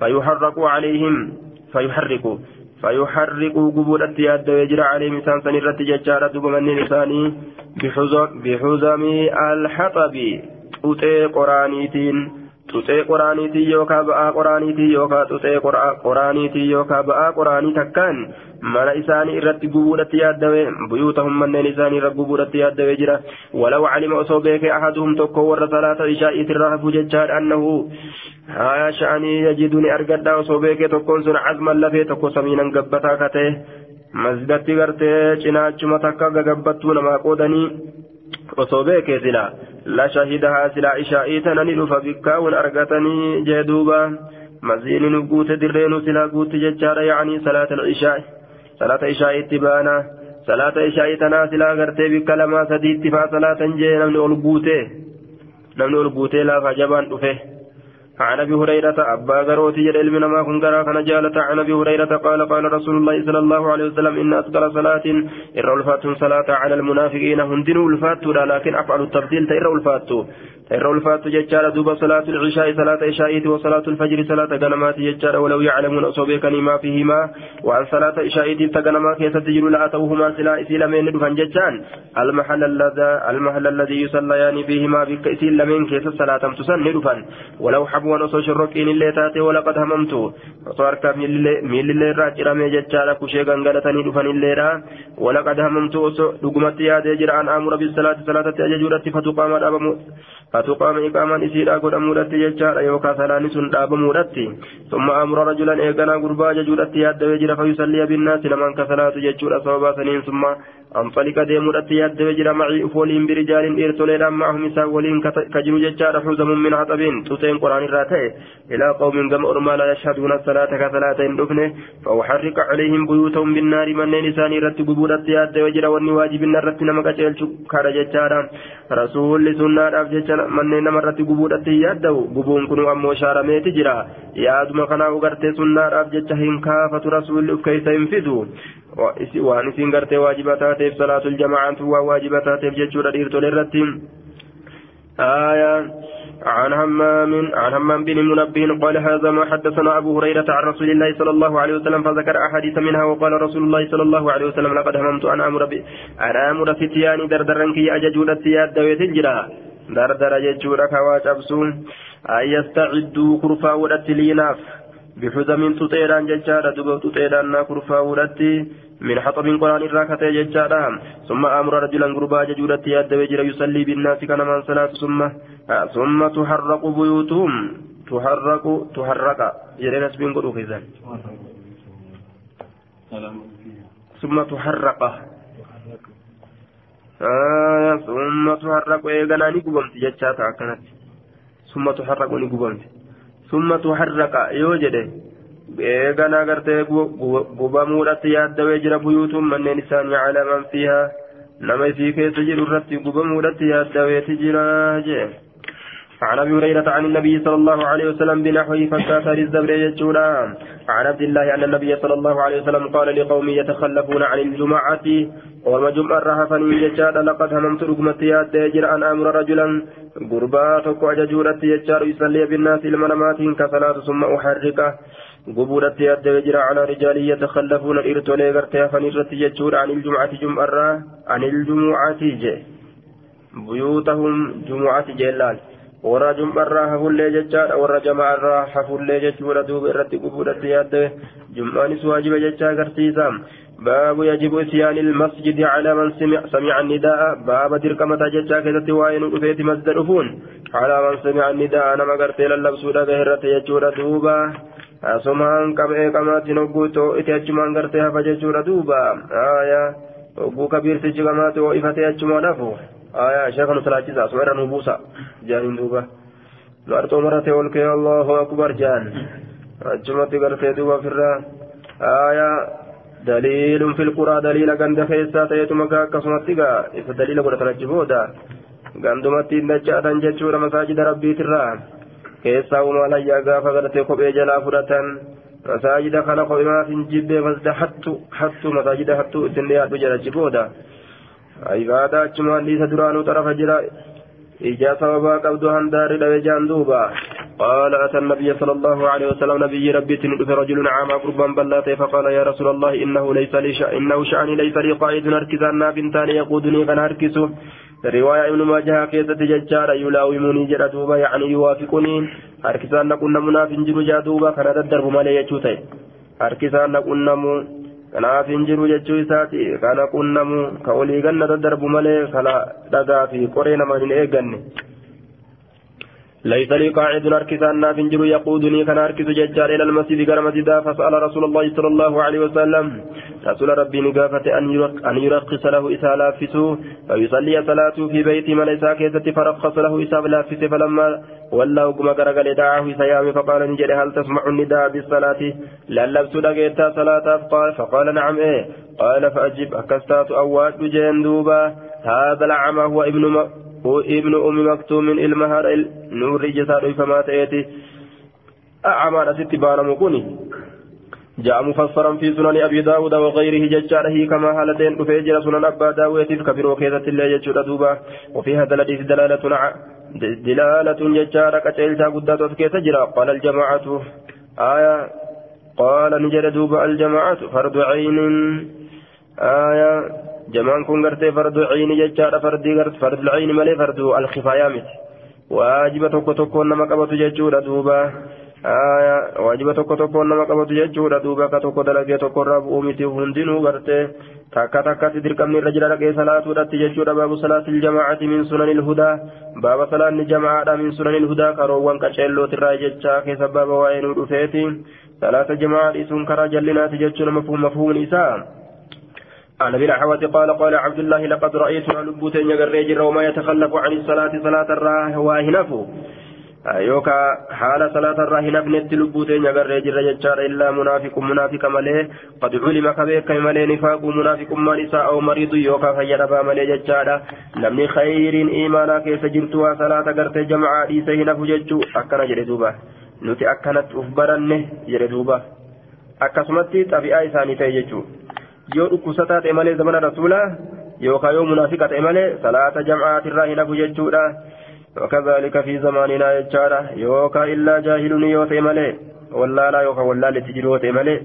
فيحرق عليهم فيحرق فيحرق قبولة يد ويجرى عليهم إنسان سنرة ججارة دبمن لساني بحزم الحطب أتي قرانيتين tuxee qoraaniitii yookaan ba'aa qoraaniitii yookaan tuxee qoraaniitii yookaan ba'aa qoraanii takkaan mana isaanii irratti gubuudhatti yaaddawee buyuutahum manneen isaanii irra gubuudhatti yaaddawee jira walaw calima osoo beekee ahaduhum tokko warra salaata ishaa'iitirraa hafu jechaadha annahu haa sha'anii yajiduni argadhaa osoo beekee tokkoon sun cazman lafee tokko samiinan gabbataa katee masjidatti gartee cinaachuma takka gagabbattuu namaa qoodanii osoo beekee silaa la shahidahaa silaa ishaa'ii tana ni dhufa bikkaawun argatanii jee duuba maziini nu guute dirreenu silaa guutti jechaadha yaanii salaata ishaa'i salaata ishaa'iitti baana salaata ishaa'ii tanaa silaa gartee bikka lamaa sadiitti faa salaatan jee namni ol عن أبي هريرة أبا غروتي جل علم ما كن غرا كان جالت عن أبي هريرة قال قال رسول الله صلى الله عليه وسلم إن اثقل صلاة إر الفات صلاة على المنافقين هندن الفات لكن أفعل التفضيل تير الفات تير الفات ججال دوب صلاة العشاء صلاة عشاء وصلاه الفجر صلاة غنمات ججال ولو يعلمون اصوبكني ما فيهما. وعن صلاة عشاء تغنما كيس تجر لاتوهما سلا اسلامين دفن ججان المحل الذي المحل الذي يصليان فيهما بك اسلامين كيس صلاة تسن دفن. ولو حبوا عفوا وصو شرقين اللي تاتي ولقد هممت وصارك ميل اللي راج رمي جتشارا كشي غنغلتني دفن اللي را ولقد هممت لقمت يا ديجر أن أمر بالصلاة صلاة أججورة فتقام الأبم فتقام إقاما إسيرا قد أمورت جتشارا يوكا ثلاني سن أبمورت ثم أمر رجلا إيقنا قربا ججورة يا ديجر فيصلي بالناس لمن كصلاة جتشورا صوبا سنين ثم أنطلق ديمورت يا ديجر معي أفولين برجال إرتولينا معهم إسا ولين كجرو جتشارا حزم من عطب تسين قرآن الراتي إلى قوم قم أرما لا يشهدون الصلاة كصلاة دفنه فأحرق عليهم بيوتهم بالنار من نساني رت قبورت يا ديجر والنواجب النرت نمك جلش كار جتشارا رسول سنة أفجتشارا manneen namarratti gubuudhatti yaadda'u gubuun kun ammoo shaarameeti jira. Yaaduma kanaa gartee sunnaadhaaf jecha hin kaafatu rasuulli uf keessa hin fidu. Waan isin gartee waajiba taateef salaatul jamacaatu waan waajiba taateef jechuudha dhiirtolee irratti. آية عن همام عن همام بن منبه قال هذا ما حدثنا أبو هريرة عن رسول الله صلى الله عليه وسلم فذكر أحاديث منها وقال رسول الله صلى الله عليه وسلم لقد هممت أن أمر أن أمر فتياني دردرا كي أججود الثياب دويت الجرا dardara jechuudha kawaa cabsuun ayyastacidduu kurfaawudhatti bixuzamin tuxeedhaan jechaadha duba tuxeedhaan naa kurfaawudhatti min haxabin qoraan irraa katee jechaadha summa amura rajulan gurbaa jechuudhatti yaaddawee jira yusallii binnaasi kanamaan salaatu summa summa tuharraqu buyuutuhum tuharraqu tuharraqa jedheen asbiin godhuu keessan summa tuharraqa ثم تحرق إيغانا نقبمت أكنت ثم تحرق نقبمت ثم تحرق يوجد قرتي قبمورة يادوي جرى بيوتهم من نسان على من فيها. نما في كيس جر الرتي قبمورة يادوي تجرى جيه عن أبي هريرة عن النبي صلى الله عليه وسلم بنحوه فكات للزبر يجولا عن عبد الله أن النبي صلى الله عليه وسلم قال لقوم يتخلفون عن الجمعة. وما جمع رهفا يجاد لقد هممت رقمت ياد يجر أن أمر رجلا. قربا تقوى ججورت يجار يصلي بالناس المنامات كصلاة ثم أحرقه. قبولت ياد يجر على رجال يتخلفون. الارتولي غرتي فنرت يجور عن الجمعة جمعة. عن الجمعة جي. بيوتهم جمعة جلال warra jum'arraa hafullee jechaadha warra jama'arraa hafullee jechuudha duuba irratti qubuudhatti yaadde jum'aanis waajiba jecha agarsiisa باب يجب إتيان المسجد على من سمع, سمع النداء باب درك متى جتا كذا وين رفيت مسجد رفون على من سمع النداء أنا ما قرت إلى اللبسود غيرت يجور دوبا أسمان كم إيه كما تنقوتو إتيجمان قرتها فججور دوبا آية وقو كبير تجمعات وإفتي أجمان أفو آية شيخ نسلاجزا سمعنا نبوسا جانين دوبا نارتو مرتي ولكي الله أكبر جان. أجمت قرتي دوبا فرا آية دليل في القرى دليل قند خيسا تيتو مكا كسمتيغا إذا دليل قد ترجبودا قندمتي نجاتا جتشورا مساجد ربي ترا كيسا وما ليا غافا قرتي قبي جلا فرة مساجد خلق بما في الجب فزد حتو حتو مساجد حتو إسنيات بجلا جبودا عبادة أجمان ليس درانو طرف جرا إجا سببا قبض هندار لوجان دوبا قال أتى النبي صلى الله عليه وسلم نبي ربي تندف رجل عام قربا بلاته فقال يا رسول الله إنه ليس لي شأن إنه شأني ليس لي قائد أركزان بنتان يقودني كان أركسه رواية ابن ماجه كيسة ججار يلاومني جرى دوبا يعني يوافقني أركزان نكون مناف جرو جادوبا كان تدرب مالي يجوتي أركزان نكون kanaaf hin jiru jechuu isaati kana qunnamu ka olii ganna daddarbu malee kala dhagaa fi qoree nama hin eegganne ليس لي قاعد أركز الناس جرو يقودني كان أركز ججار إلى المسجد كان مسجدا فسأل رسول الله صلى الله عليه وسلم. رسول ربي نقافة أن يرخص له إسا لافسه فيصلي صلاته في بيت من إسا كيست فرخص له إسا لافسه فلما ولا وقم قرقل دعاه سيام فقال نجري هل تسمع النداء بالصلاة؟ للبس لقيت صلاة قال فقال نعم إيه. قال فأجب أكستات أواد جين دوبا هذا الأعمى هو ابن هو ابن أم مكتوم المهر نور جسد فما تأتي أعمى ست بان مكوني جاء مفسرا في سنن أبي داود وغيره ججاره كما هالتين أفجر سنن أبا داود كبير وكيدة الله يجود دوبا وفي هذا الحديث دلالة دلالة ججارة كتيلتا قدات وفكي تجرى قال الجماعة آية قال نجر دوبا الجماعة فرد عين آية جمان كن غرتي فرد عين ججارة فرد غرت فرد العين ملي فرد الخفايا مت waajiba tokko tokkoon nama qabatu jechuudha duuba waajiba tokko tokkoon nama qabatu jechuudha duuba akka tokko dalagee tokkorraa bu'uu miti hundinuu gartee takka takkatti dirqamni irra jira dhaqee salaatuudhatti jechuudha baabu salaatil jamaacati min sunanil hudaa baaba salaanni jamacaadha min sunanil hudaa karoowwan qaceellootirraa jechaa keessa baaba waa'ee nuu dhufeeti salaata jamacaa dhiisuun karaa jallinaati jechuudha mafhuumni isaa عن ابي الحوات قال قال عبد الله لقد رايتنا لبوتين يغري وما يتخلف عن الصلاه صلاه الراه واهنفو yookaan haala salaatarraa hin hafnetti lubbuu teenya garree jirra jechaadha illaa munaafiqun munaafiqa malee qad culima ka beekame malee nifaaquu munaafiqummaan isaa au mariidu yookaan fayyadabaa malee jechaadha namni khayriin imaanaa keessa jirtu waa salaata gartee jamacaa dhiisee hin hafu jechuu akkana jedhe duuba yoo dhukkubsataa ta'e malee zamana rasuulaa yookaan yoo munaafiqa ta'e malee salaata jamcaatirraa hin hafu jechuudha. وكذلك في زماننا يجارة يوكا إلا جاهل يوتي ملي ولا لا يوكا ولا لتجروتي ملي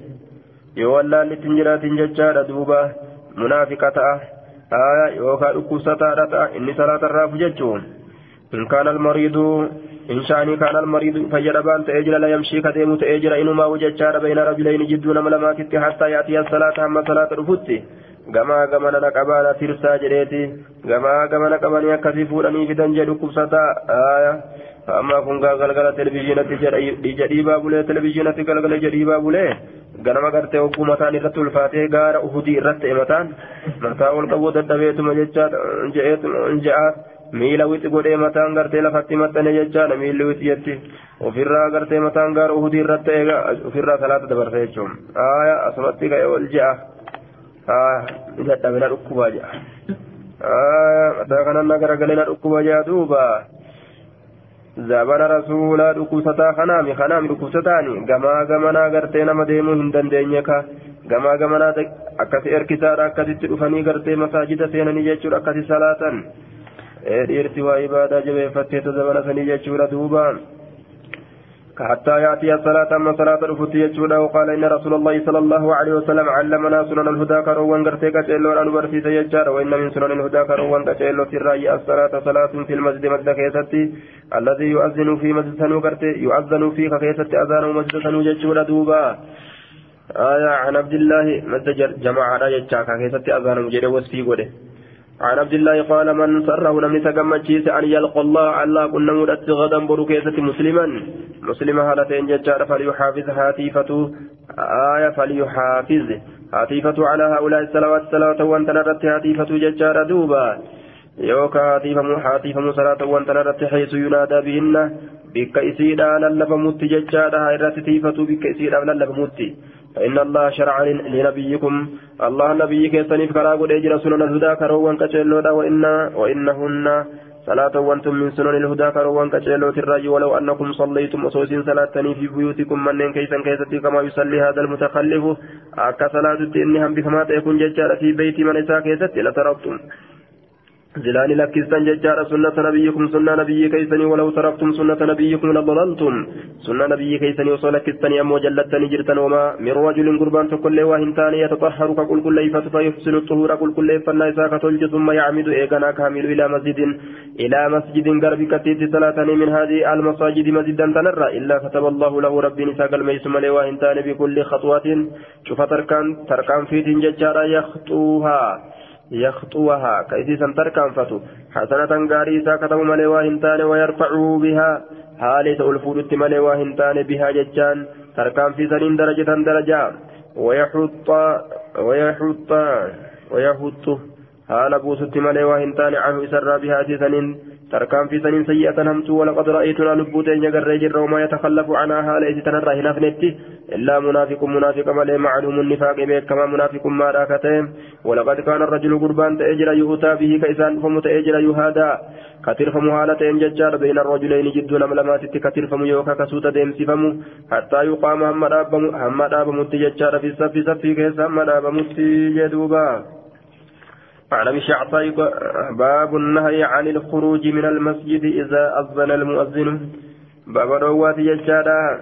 يو ولا لتنجرات ججارة دوبا منافقة آية يوكا أكوسة إني صلاة الراف ججون إن كان المريض إن شاني كان المريض فجربان تأجر لا يمشي كديم تأجر إنما وججار بين رجلين جدون ملمات حتى يأتي الصلاة أما صلاة الفتي gamaa gamana na qabaana tirsaa jedheeti gamaa gamana qabanii akkasii fuudhanii fidan jedhu kubsataa amma kun galgala televizyiinatti jedhiibaa bulee televizyiinatti galgala jedhiibaa bulee ganama gartee hogguu mataan irratti ulfaatee gaara uhudii irratti mataan mataa ol qabuu dadhabeetuma jechaa je'aat miila wixi godhee mataan gartee lafatti maxxane jechaadha miilli jetti. Ofirraa gartee mataan gaara uhudii irratti eega ofirraa salaata dabarsa jechuun. Aaya asumatti ka'e ol je'a. dadhabina dhukkubaa jedha mataa kananna garagalina dhukkuba jedha duuba. Zabana rasuulaa dhukkubsataa kanaami kanaami dhukkubsataani? Gamaa gamanaa gartee nama deemuu hin dandeenye ka? Gamaa gamanaa akkasi erkisaadha akkasitti dhufanii gartee masaajida seenanii jechuudha akkasi salaatan waa ibaadaa jabeeffatteeta zabana sanii jechuudha duuba. حتى يأتي الصلاة أما صلاة الفتي يجودا وقال إن رسول الله صلى الله عليه وسلم علمنا سنن الهدى كروان قرتيك جيلو أن برسيس يجار وإن من سنن الهدى كروان جيلو في الرأي الصلاة صلاة في المسجد مسجد كيستي الذي يؤذن في مسجد سنو قرتي يؤذن في كيستي أذان مسجد سنو يجودا دوبا آية عن عبد الله مسجد جماعة يجاكا كيستي أذان مجد وسفي قده عن عبد الله قال من سره لم يتقمتشيس أن يلقى الله الله كنا مدت غدا بركيسة مسلما. مسلمة هالتين ججار فليحافظ هاتيفة آية فليحافظ. هاتيفة على هؤلاء الصلوات الصلوات وانت نرت هاتيفة ججار دوبا. يوكا هاتيفة هاتيفة صلاة وانت نرت حيث ينادى بهن. بك إسيدا للفمت ججار هايرات تيفة بك إسيدا فإن الله شرع لنبيكم. الله نبي كيسني فكرا قد أجر سنن الهدى كروان كتشلودا وإن وإنهن صلاة وأنتم من سنن الهدى كروان كتشلو الرجل ولو أنكم صليتم أصوصين صلاة في بيوتكم من كيسا كيستي كما يصلي هذا المتخلف. أكا صلاة إنهم بكما تكون ججارة في بيت من إساء كيستي لتركتم زلاني لكستان ججار سنة نبيكم سنة نبي كيسني ولو تركتم سنة نبيكم لضللتم. سنة نبي كيسني وصول كستني أمو جلتني جرتن وما من رجل قربان تقول واهن تاني يتطهر كقول كل فيحسن الطهور كل كل فلا إساك تلج ثم يعمد إيقنا كامل إلى مسجد إلى مسجد قرب كتيت صلاة من هذه المساجد مسجدا تنرى. إلا كتب الله له ربي نساق الميسم واهن تاني بكل خطوات شوف تركان تركان في ججارة يخطوها. يخطوها. كيسيسا تركنفتو حسنة غاريسا كتب ملي واهنتان ويرفعوا بها. حالة الفودت ملي واهنتان بها ججان تركن في سنين درجة درجة. ويحط ويحط ويحط. حال بوسط ملي واهنتان عنه إسر بها سنين. تركان في سنين سيئة همت ولقد رأيتنا لبوتين يقر جر وما يتخلف عنها ليس تنرى هنا فنتي إلا منافق منافق ملي معلوم النفاق بيك كما منافق ما راكتهم ولقد كان الرجل قربان تأجر يؤتى به كيسان فمتأجر يهادا كترف مهالة ججار بين الرجلين جدون ملمات كترف يوكا كسوت ديم سفمو حتى يقام هم داب متججار في الصف صفي كيس هم داب متجدوبا عن ابي شعصاء باب النهي عن الخروج من المسجد إذا أذن المؤذن. باب روات يجادا.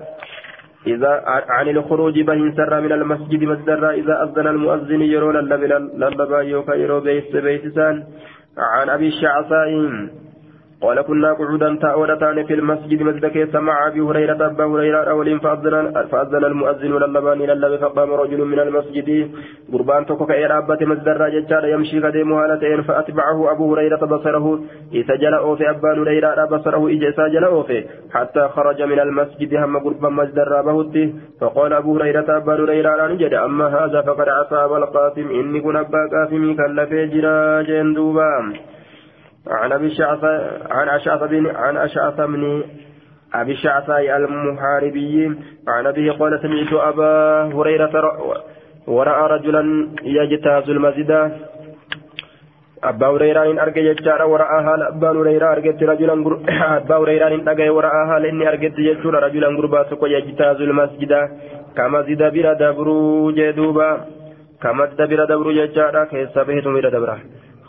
إذا عن الخروج بهن سر من المسجد مسدر إذا أذن المؤذن يرون للبا يوكا يرو بيت بيتسان. عن أبي الشعصاء قال كنا قعودا تأودتان في المسجد مسجد كيس مع أبي هريرة أبا هريرة اولين فاذن فأذن المؤذن للبان للبي فقام رجل من المسجد. قربان توكو كايرابه مسجد الراجل يمشي قديم هالتين فأتبعه أبو هريرة بصره. يسجل أوفي أبا هريرة بصره اجى سجل أوفي حتى خرج من المسجد. هم قربا مسجد الرابه فقال أبو هريرة أبا هريرة نجد. أما هذا فقد عصى ابا القاسم. إني كن أبا قاسم كلفي جرا جندوبا عن أبي الشعث عن أشعث بن عن أشعث بن أبي الشعث المحاربي عن أبيه قال سمعت أبا هريرة وراى رجلا يجتاز المسجد. أبا هريرة إن أرجع جدار وراءها أبا هريرة أرجت رجلا أبا هريرة إن أرجع وراءها لإني أرجت جدار رجلا غربا سكو يجتاز المسجد. كما زيد بلا دبرو جدوبا كما زيد بلا دبرو جدار كيس بيت بلا دبره؟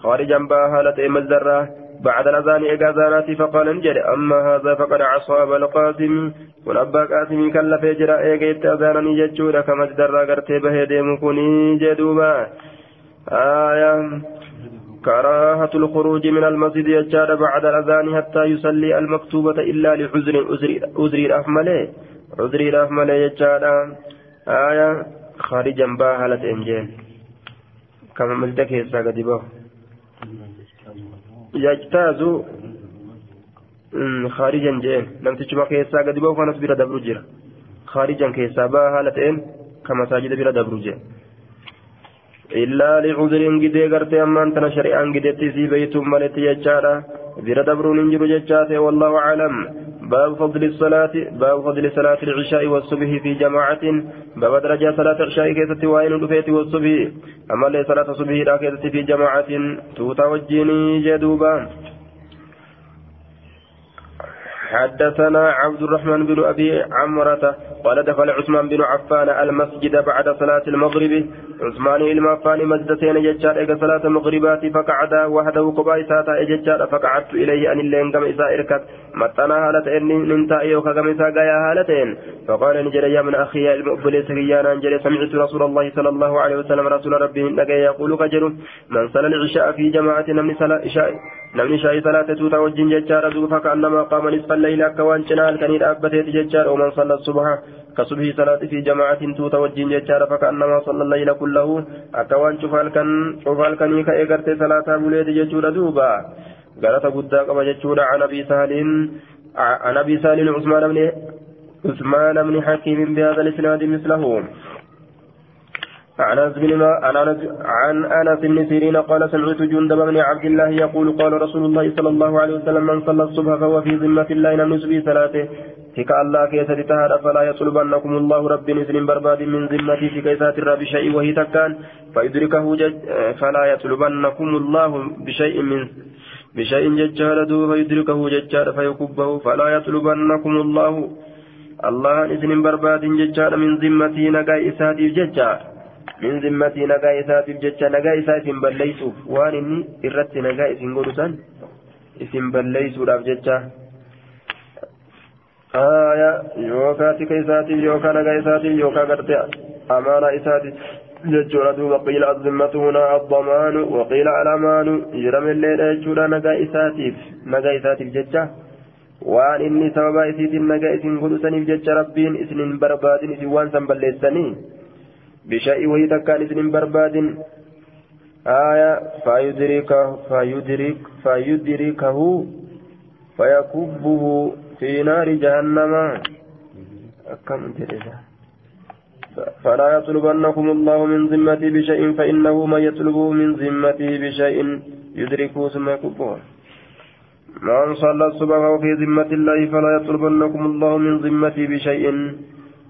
خارجا باهالة مزدرة بعد الأذان إجازاناتي فقال انجل أما هذا فقد عصى أبا القاسم والأبا قاسم كلا فجر إيجيت أذانني جتشورا كما ازدرى قرتي به ديمكني جدوبا. آية. كراهة الخروج من المسجد يجار بعد الأذان حتى يصلي المكتوبة إلا لعذر عذر الأحمل عذر الأحمل يجار. آية. خارجا باهلة إنجيل كما ملتك يساق دبه يجتاز خارجا جين لم تجمع كيسا قد بوف ناس بلا دبر جرا خارجا كيسا با هالتين كما ساجد بلا دبر جين إلا لعذر قد غرتي أمان تنا شريعا قد تسي بيت ملت يجارا بلا دبر ننجر ججاته والله أعلم. باب فضل الصلاة باب فضل صلاة العشاء والصبح في جماعة باب درجة صلاة العشاء كيست وين دفيت والصبح. أما لي صلاة الصبح لا كيست في جماعة توتا وجيني جدوبا. حدثنا عبد الرحمن بن أبي عمرة قال دخل عثمان بن عفان المسجد بعد صلاة المغرب. عثمان المعفان مجدتين ججار إيقا صلاة المغربات فقعد وحده قباء ساتا إججار فقعدت إليه أن اللين قم إساء متنا هالة إيوكا قم إساء قايا هالتين فقال نجري يا من أخي المؤبل سريانا نجري سمعت رسول الله صلى الله عليه وسلم رسول ربه نجي يقول كجر من صلى العشاء في جماعة نمني صلاة shaayii salaate tuuta wajjin jechaadha duufa ka'annamaa qaama nisfa layla akka waan cinaa halkanii dhaabbateeti jechaadha oman salla subha ka subhii salaati fi jamaacatin tuuta wajjin jechaadha faka'annamaa salla layla kullahu akka waan cufa halkanii ka'ee gartee salaataa buleeti jechuudha duuba galata guddaa qaba jechuudha. An abii saaliin عن ابي سالم عثمان بن عثمان بن حكيم بهذا الاسناد مثله عن انس بن عن انس بن سيرين قال سمعت جندب بن عبد الله يقول قال رسول الله صلى الله عليه وسلم من صلى الصبح فهو في ذمة الله لم يسبي صلاته فك الله كيس تهاد فلا يطلبنكم الله رب نزل برباد من ذمتي في كيسات الرب شيء وهي تكان فيدركه فلا يطلبنكم الله بشيء من بشيء ججال فيدركه ججال فيكبه فلا يطلبنكم الله الله نزل برباد ججال من ذمتي نقا إساتي ججال min zimmatii nagaa isaatiif jecha nagaa isaa isin balleeysuuf waan inni irratti nagaa isin godhusan isin balleeysuudhaaf jecha aya yookaa tika isaatiif yookaa nagaa isaatiif yookaa gartee amaanaa jechuudha duuba qiila azzimmatu hunaa addamaanu waqiila alamaanu jedhamelleedha jechuudha nagaa isaatiif nagaa isaatiif jecha waan inni sababaa isiitiin nagaa isin godhusaniif jecha rabbiin isinin barbaadin isin waan san balleessanii بشيء وهي تكان إذن برباد آية فيدركه فيدرك فيدركه فيكبه في نار جهنم كم فلا يطلبنكم الله من ذمتي بشيء فإنه من يطلبه من ذمتي بشيء يدركه ثم يكبه. من صلى الصبح في ذمة الله فلا يطلبنكم الله من ذمتي بشيء.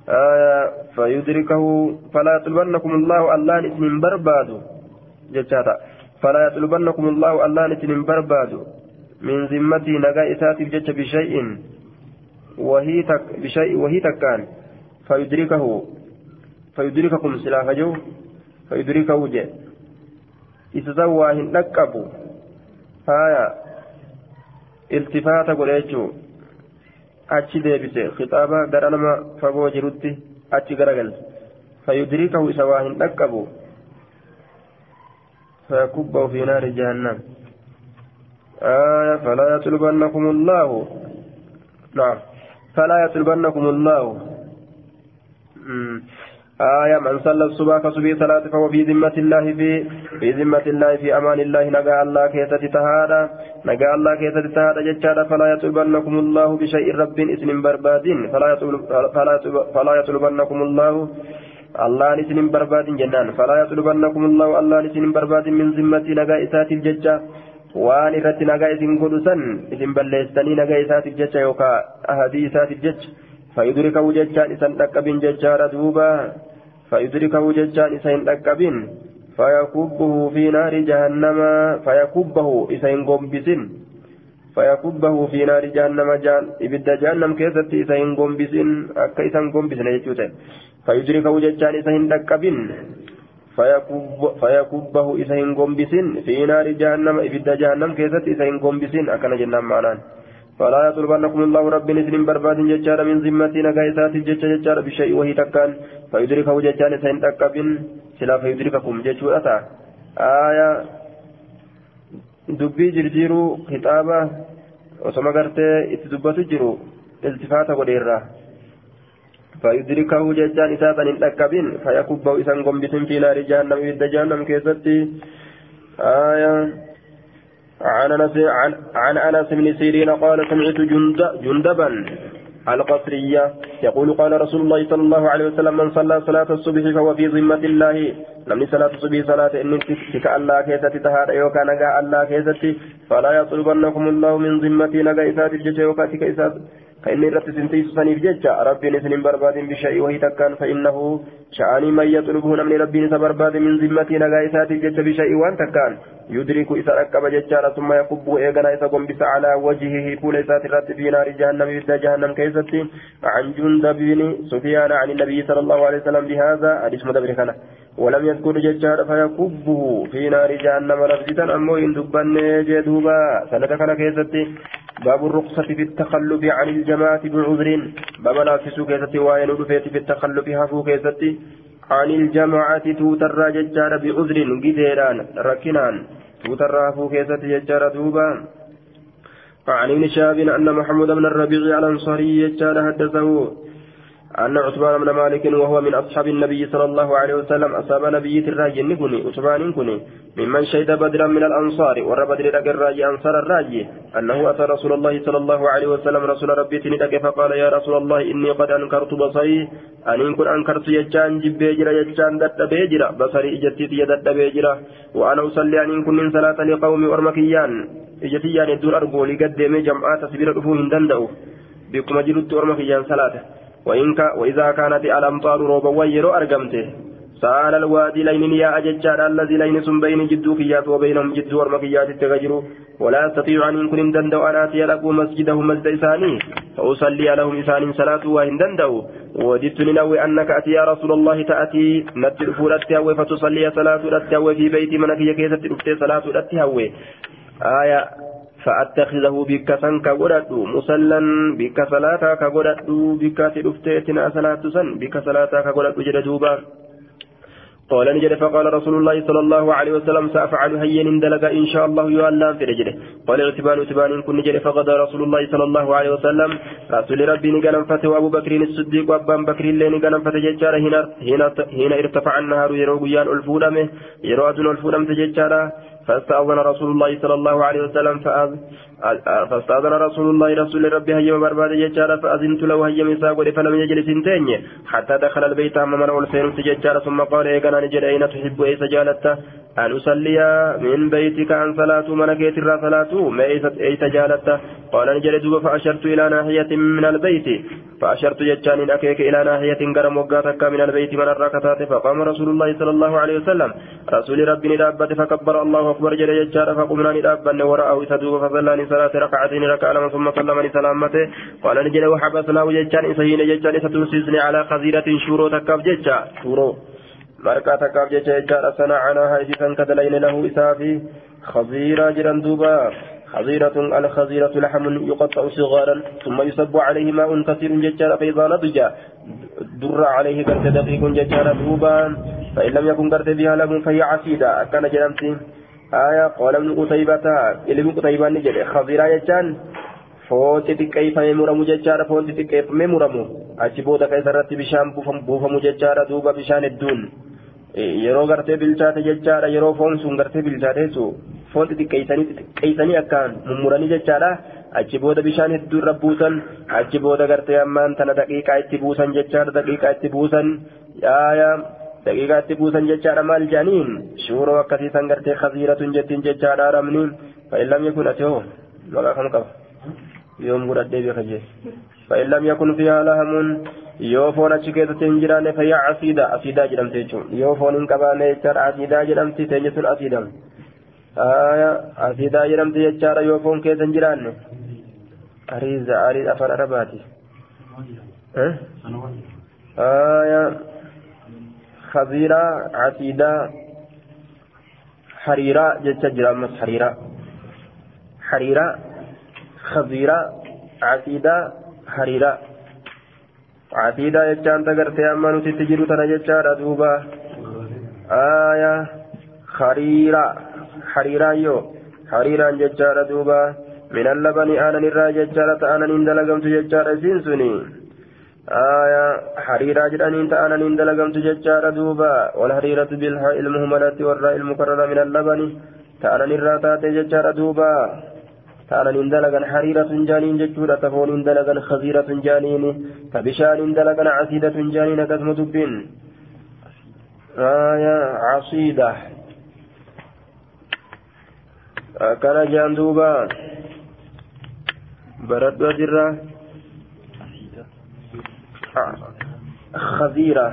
آية فيدركه فلا يطلبنكم الله الله نسن برباد. جتاتا فلا يطلبنكم الله الله نسن برباد. من ذمتي نجا إساتي جت بشيء. وهي تك بشيء وهي تكان. فيدركه. فيدرككم سلاح جو فيدركه جاء إتزوى هنكبوا آية التفات قريتشو gara nama fagoo jirutti achi garagalche fayyudriikahu isa waa hin dhaqqabu fayakubbahu fi naari jahannam آية فلا يطلبنكم الله نعم فلا يطلبنكم الله آية من صلى الصبح كصبي صلاة فهو في ذمة الله في في ذمة الله في أمان الله. نجا الله كيسة تهادا. نجا الله كيسة تهادا جتشادا. فلا يطلبنكم الله بشيء رب اسم برباد. فلا يطلب فلا يطلبنكم الله الله نسن برباد جنان. فلا يطلبنكم الله الله نسن برباد من ذمة نجا إسات الججة waan irratti nagaa isin godhu san isin balleessanii nagaa isaatiif jecha yookaan ahadii isaatiif jecha فيدركه ججان إسان تقبين ججار دوبا فيدركه ججان إسان تقبين فيكبه في نار جهنم فيكبه إسان قنبسين فيكبه في نار جهنم جان إبدا جهنم كيست إسان قنبسين أكا إسان قنبسين يجوته فيدركه ججان إسان تقبين فيكب فيكبه إسان قنبسين في نار جهنم إبدا جهنم كيست إسان قنبسين أكنا جنان معنان فلا يطلبنكم الله رب نسل برباد ججار من ذمتي نقايسات ججار ججار بشيء وهي تكان فيدركه ججار سين تكابين سلا فيدرككم ججور أتا آية kitaaba osoma gartee itti dubbatu jiru iltifaata godheerra fayudrikahu jechaan isaa san hin dhaqqabin fayakubbahu isan gombisin fi naari jahannam ibidda jahannam keessatti aya عن انس عن, أنس بن سيرين قال سمعت جند جندبا القصرية يقول قال رسول الله صلى الله عليه وسلم من صلى صلاة الصبح فهو في ذمة الله. لم صلاة الصبح صلاة إن تك الله كيست تهار يوكا نجا الله كيست فلا يطلبنكم الله من ذمتي نجا إسات الجيش يوكا فإني رت سنتيس سنيف ججا ربي نسن برباد بشيء وهي تكان فإنه شأني من يطلبه من ربي نس برباد من ذمتي نجا إسات الجيش بشيء وأن تكان يدرك إذا ركب ججا ثم يكب إيغنا إذا بس على وجهه فول إسات الرت في نار جهنم في جهنم كيستي عن جندب بن سفيان عن النبي صلى الله عليه وسلم بهذا حديث مدبر كان. ولم يذكر ججار فيكبه في نار جهنم لفظة أمو إن دبن جدوبا سنة كان كيستي باب الرخصة في التخلف عن الجماعة بعذر. باب لا سوكيستي وين في التخلف هفو كيستي. عن الجماعة توتر ججار بعذر قديران ركنان. توتر هفو كيستي ججار دوبا. عن ابن شهاب أن محمد بن الربيع الأنصاري ججار حدثه. أن عثمان بن مالك وهو من أصحاب النبي صلى الله عليه وسلم أصاب نبي الراجي كني عثمان كني ممن شهد بدرا من الأنصار ور بدر الراجي أنصار الراجي أنه أتى رسول الله صلى الله عليه وسلم رسول ربي تندك فقال يا رسول الله إني قد أنكرت بصري أن إن كن أنكرت يجان جب بيجرا يجان دت بيجرا بصري إجتي يدت بيجرا وأنا أصلي أن إن كن من صلاة لقوم أرمكيان إجتي يعني الدور أرجو لقدم جمعات سبيل الأفوه دندو بكم جلدت أرمكيان صلاته. وإذا كانت الأمطار روبا ويرو أرقمته سأل الوادي لين يا أججار الذي لين سن بين جدو كيات وبينهم جدو ورمكيات التغجر ولا أستطيع أن يكون دندو أن آتي لكم مسجده مسجد إساني فأصلي لهم إسان صلاة وإن دندو. وددت ننوي أنك أتي يا رسول الله تأتي نتل فولتها فتصلي صلاة لتها في بيتي منك يكيسة صلاة لتها آية فأتخذه بك سن كغدد مسلا بك صلاة كغدد بك تدفتيتنا صلاة سن بك صلاة كغدد جدوبا قال نجد فقال رسول الله صلى الله عليه وسلم سأفعل هين دلق إن شاء الله يؤلم في رجله. قال اعتبان اعتبان كن نجد فغدا رسول الله صلى الله عليه وسلم رسول ربي نقلم فتح وأبو بكر الصديق وأبان بكر اللي نقلم فتح ججارة هنا, هنا, هنا ارتفع النهار يرو قيان ألفولمه يرو أدن ألفولم تججارة فاستأذن رسول الله صلى الله عليه وسلم فاستأذن رسول الله رسول ربي هيما برباد ججارة فأذنت له هيما ساقل فلم يجلس انتين حتى دخل البيت أما من والسير تججارة ثم قال إيقنا نجد أين تحب؟ أي سجالته أن أصلي من بيتك عن صلاة منكيت الرا صلاة ما أي سجالته قال نجد دوب فأشرت إلى ناحية من البيت. فأشرت ججان أكيك إلى ناحية قرم وقاتك من البيت من الركتات فقام رسول الله صلى الله عليه وسلم. رسول ربي ندابت فكبر الله أكبر جل ججار فقمنا ندابن وراءه إسدوب فصلاني صلاة ركعتين ركع لما ثم سلمني سلامته. قال نجل وحبسناه ججان إسهين ججان ستنسزني على خزيرة شورو تكاب ججا شورو. مركا تكاب ججا ججار صنعناها إذا كدلين له إسافي. خزيرة جران دوبا. خزيرة الخزيرة لحم يقطع صغارا ثم يصب عليه ماء كثير ججار فإذا نضج در عليه قرد دقيق ججار دوبا. فإن لم يكن قرد بها لهم فهي عسيدة. أكان جرمتي آية قال ابن قتيبة ابن قتيبة نجد خضيرا يجان foon xixiqqeeffamee muramu jechaadha foon xixiqqeeffamee muramu achi booda keessa irratti bishaan buufamu jechaadha duuba bishaan hedduun yeroo gartee bilchaate jechaadha yeroo foon sun gartee bilchaate foon xixiqqeessanii akkaan mummuranii jechaadha achi booda bishaan hedduu irra buusan achi booda gartee ammaan tana daqiiqaa itti buusan jechaadha daqiiqaa itti buusan yaaya daqiiqaa itti buusan jechaadha maal jedhaniin shuuroo akkasiisan gartee khasiiratun jettiin jechaadha ramni fa'illam yakun ati hoo maqaa kam qaba yoom godhadhee beeka jee fa'illam yakun fihaa lahamuun yoo foon achi keessatti hin jiraanne fayyaa asiida asiidaa jedhamte jechuun yoo foon hin qabaanne jechaadha asiidaa jedhamti teenye sun asiidam asiidaa jedhamti jechaadha yoo foon keessa hin jiraanne ariiza ariiza afaan arabaati خزيرة عتيدة حريرة جت جرام حريرة حريرة خزيرة عتيدة حريرة عتيدة جتان تقرتي أما تنا جتان أدوبا آية حريرة حريرة يو حريرة جتان أدوبا من اللبن آنا نرى جتان أنا نندلقمت جتان سنسني آية حريرة جدانين تأنا نندلقمت جتان دوبا والحريرة بالحاء المهملة والراء المكررة من اللبن تأنا نرى تاتي جتان دوبا تانا نندلقا حريرة جانين جتورة تفون نندلقا خزيرة جانين فبشان نندلقا عسيدة جانين كسم دبين. آية عصيدة. كان جان دوبا. برد وجرة خزيرة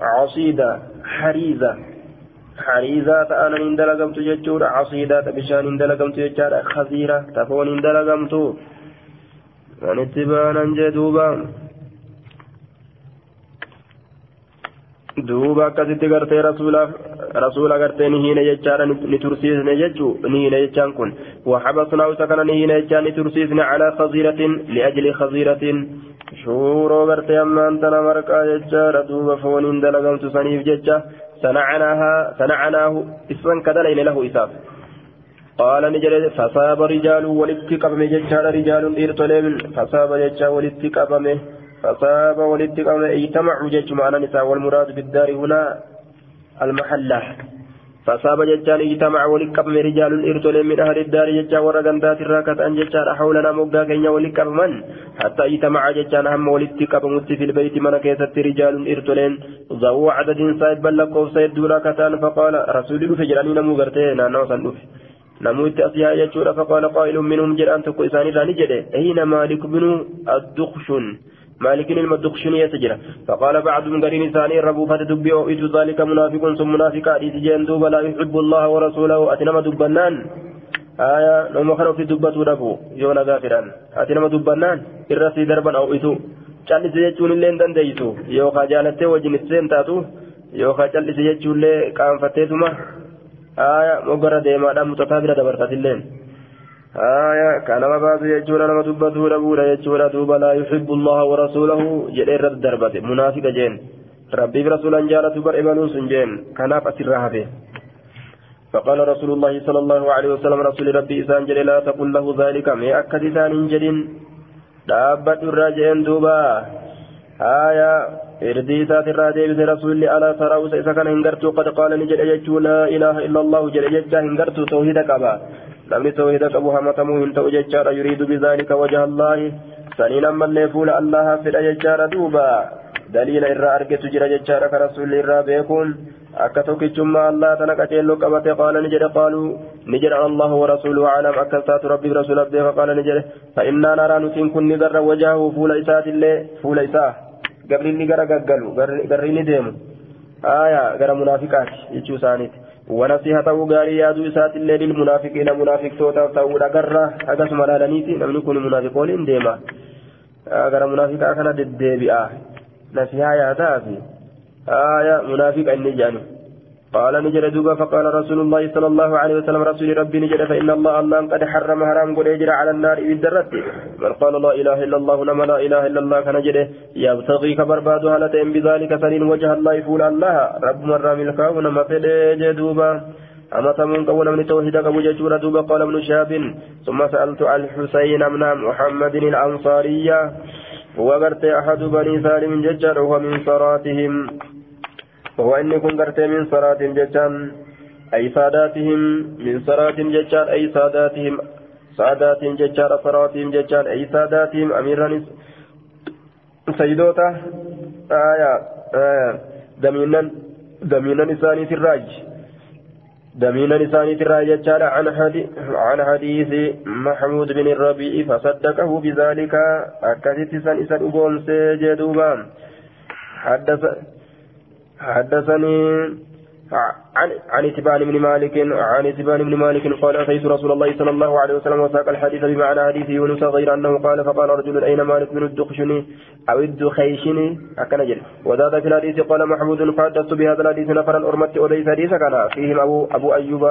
عصيدة حريزة. حريزة أنا إن دلقمت جتشور عصيدة بشان إن دلقمت جتشار خزيرة تفون إن دلقمت ونتبانا جدوبا. Rasuula gartee ni hiine jechaadha ni tursiisne jechu ni hiine jechaan kun waxabasnaa isa kana ni hiine jechaan ni tursiisne calaa khasiiratin liajli khasiiratin shuuroo gartee ammaan tana marqaa jechaadha duuba fooniin dalagamtu saniif jecha sanacnaaha sanacnaahu isan kadalayne lahu isaaf قال نجد فصاب رجال ولدت قبم ججال رجال إرتلم فصاب ججال ولدت قبمه فصاب ولدت قبمه اجتمعوا جج معنا نساء والمراد بالدار هنا المحلة. فصاب ججال اجتمع قبم رجال إرتلم من أهل الدار ججال ورقندات الراكة أن ججال حولنا مقا كينيا ولدت قبمن حتى اجتمع ججال هم ولدت قبمت في البيت من كيست رجال إرتلم ذو عدد سايد بلقوا سيد دوراكة فقال رسول فجراني نمو غرتين أنا وصل نموت أصيها يجور فقال قائل منهم جران تكو إساني راني جده أين مالك بن الدخشن؟ مالك المدخشن يسجر فقال بعض من قرين إساني ربو فتدبي وإذ ذلك منافق ثم منافق حديث جين دوب لا يحب الله ورسوله أتنما دبنان. آية نوم خلو في دبة ربو يونا غافران. أتنما دبنان. إرسي دربا أو إتو. callis jechuun illee dandeeysu yookaan jaalattee wajjin ittiin taatu yookaan callis jechuun illee qaanfatteetuma ديما متفا بلا دبرتات اللين. آية كان ما بعض يجور لما دبته ربولا يجور دوبا لا يحب الله ورسوله جدير رد منافق جين. ربي برسولا جالة بر إبانون سنجين كان أسرها به فقال رسول الله صلى الله عليه وسلم رسول ربي إسان جل لا تقل له ذلك. ما أكد إسان جدين دابة الراجعين دوبا. آية deebise rasuulli alaa taraa'usa isa kana hin gartuu qad qaala ni jedhe jechuu laa ilaaha illa allahu jedhe jecha hin gartuu tawhida qaba namni tawhida qabu hamatamuu hin ta'u jechaadha yuriidu bidaalika wajaha allaahi saniin ammallee fuula allaha fedha jechaadha duuba daliila irraa argetu jira jechaadha ka rasuulli irraa beekuun akka tokkichummaa allah tana qaceelloo qabate qaala ni jedhe qaaluu ni jedhe allahu warasuuluhu aclam akkas taatu rabbiif rasuula beeka qaala ni jedhe fa innaa naraa nutiin kun ni garra wajahahu fuula isaatillee fuula isaa gabri inni gara gaggalu garri inni deemu aya gara munaafiqaati jechuu isaaniiti wanasiha ta'uu gaarii yaaduu isaatillee lilmunaafiqiina munaafiqtootaaf ta'uudha garra akkasuma laalaniiti namni kun munaafiqooliin deema gara munaafiqaa kana deddeebi'a nasihaa yaataafi aya munaafiqa inni jedhani قال نجد دوبا فقال رسول الله صلى الله عليه وسلم رسول ربي نجد فإن الله الله قد حرم حرام قد يجرى على النار بالدرت من قال لا إله إلا الله نما لا إله إلا الله كنجد يبتغي كبرباد هالتين بذلك سنين وجه الله يفول الله. رب مرة ملكا ونما فدي دوبا. أمتمون قول من توحيد قبو ججورة دوبا قال ابن شهاب. ثم سألت الحسين بن محمد الأنصارية هو قرت أحد بني سالم ججر وهو من صراتهم وهو إني كن قرت من صراتهم ججان أي ساداتهم من صراتهم ججان أي ساداتهم ساداتهم ججار صراتهم ججان أي ساداتهم أميرا سيدوتا آية آية دمينا دمينا نساني في الراج دمينا نساني في الراج ججار عن حديث عن حديث محمود بن الربيع فصدقه بذلك أكدت سن إسان أبوم سيجدوبا حدث حدثني عن عن اتبان بن مالك عن اتبان بن مالك قال أتيت رسول الله صلى الله عليه وسلم وساق الحديث بمعنى حديث يونس غير أنه قال فقال رجل أين مالك من الدخشن أو الدخيشن؟ أكن جل. وزاد في الحديث قال محمود فحدثت بهذا الحديث نفرا أرمت اوديس حديث كان. فيهم ابو أبو أيوب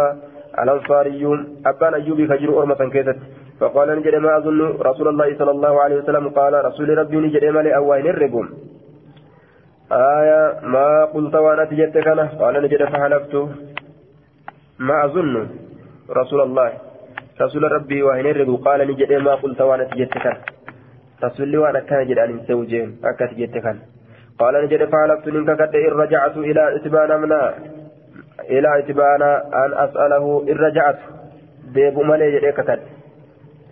الأنصاري أبان أيوب فجر أرمة كيست فقال نجد ما أظن رسول الله صلى الله عليه وسلم قال رسول ربي نجد ما لأوائل الرقم آية ما قلت وأنا تجدت كان قال نجد فحلفت. ما أظن رسول الله رسول ربي وهن الرقو قال نجد ما قلت وأنا تجدت كان رسول وأنا كان جد أن زوجين أكا تجدت كان قال نجد فحلفت منك قد إن رجعت إلى إتبان منا إلى إتبان أن أسأله إن رجعت ديب مالي جدك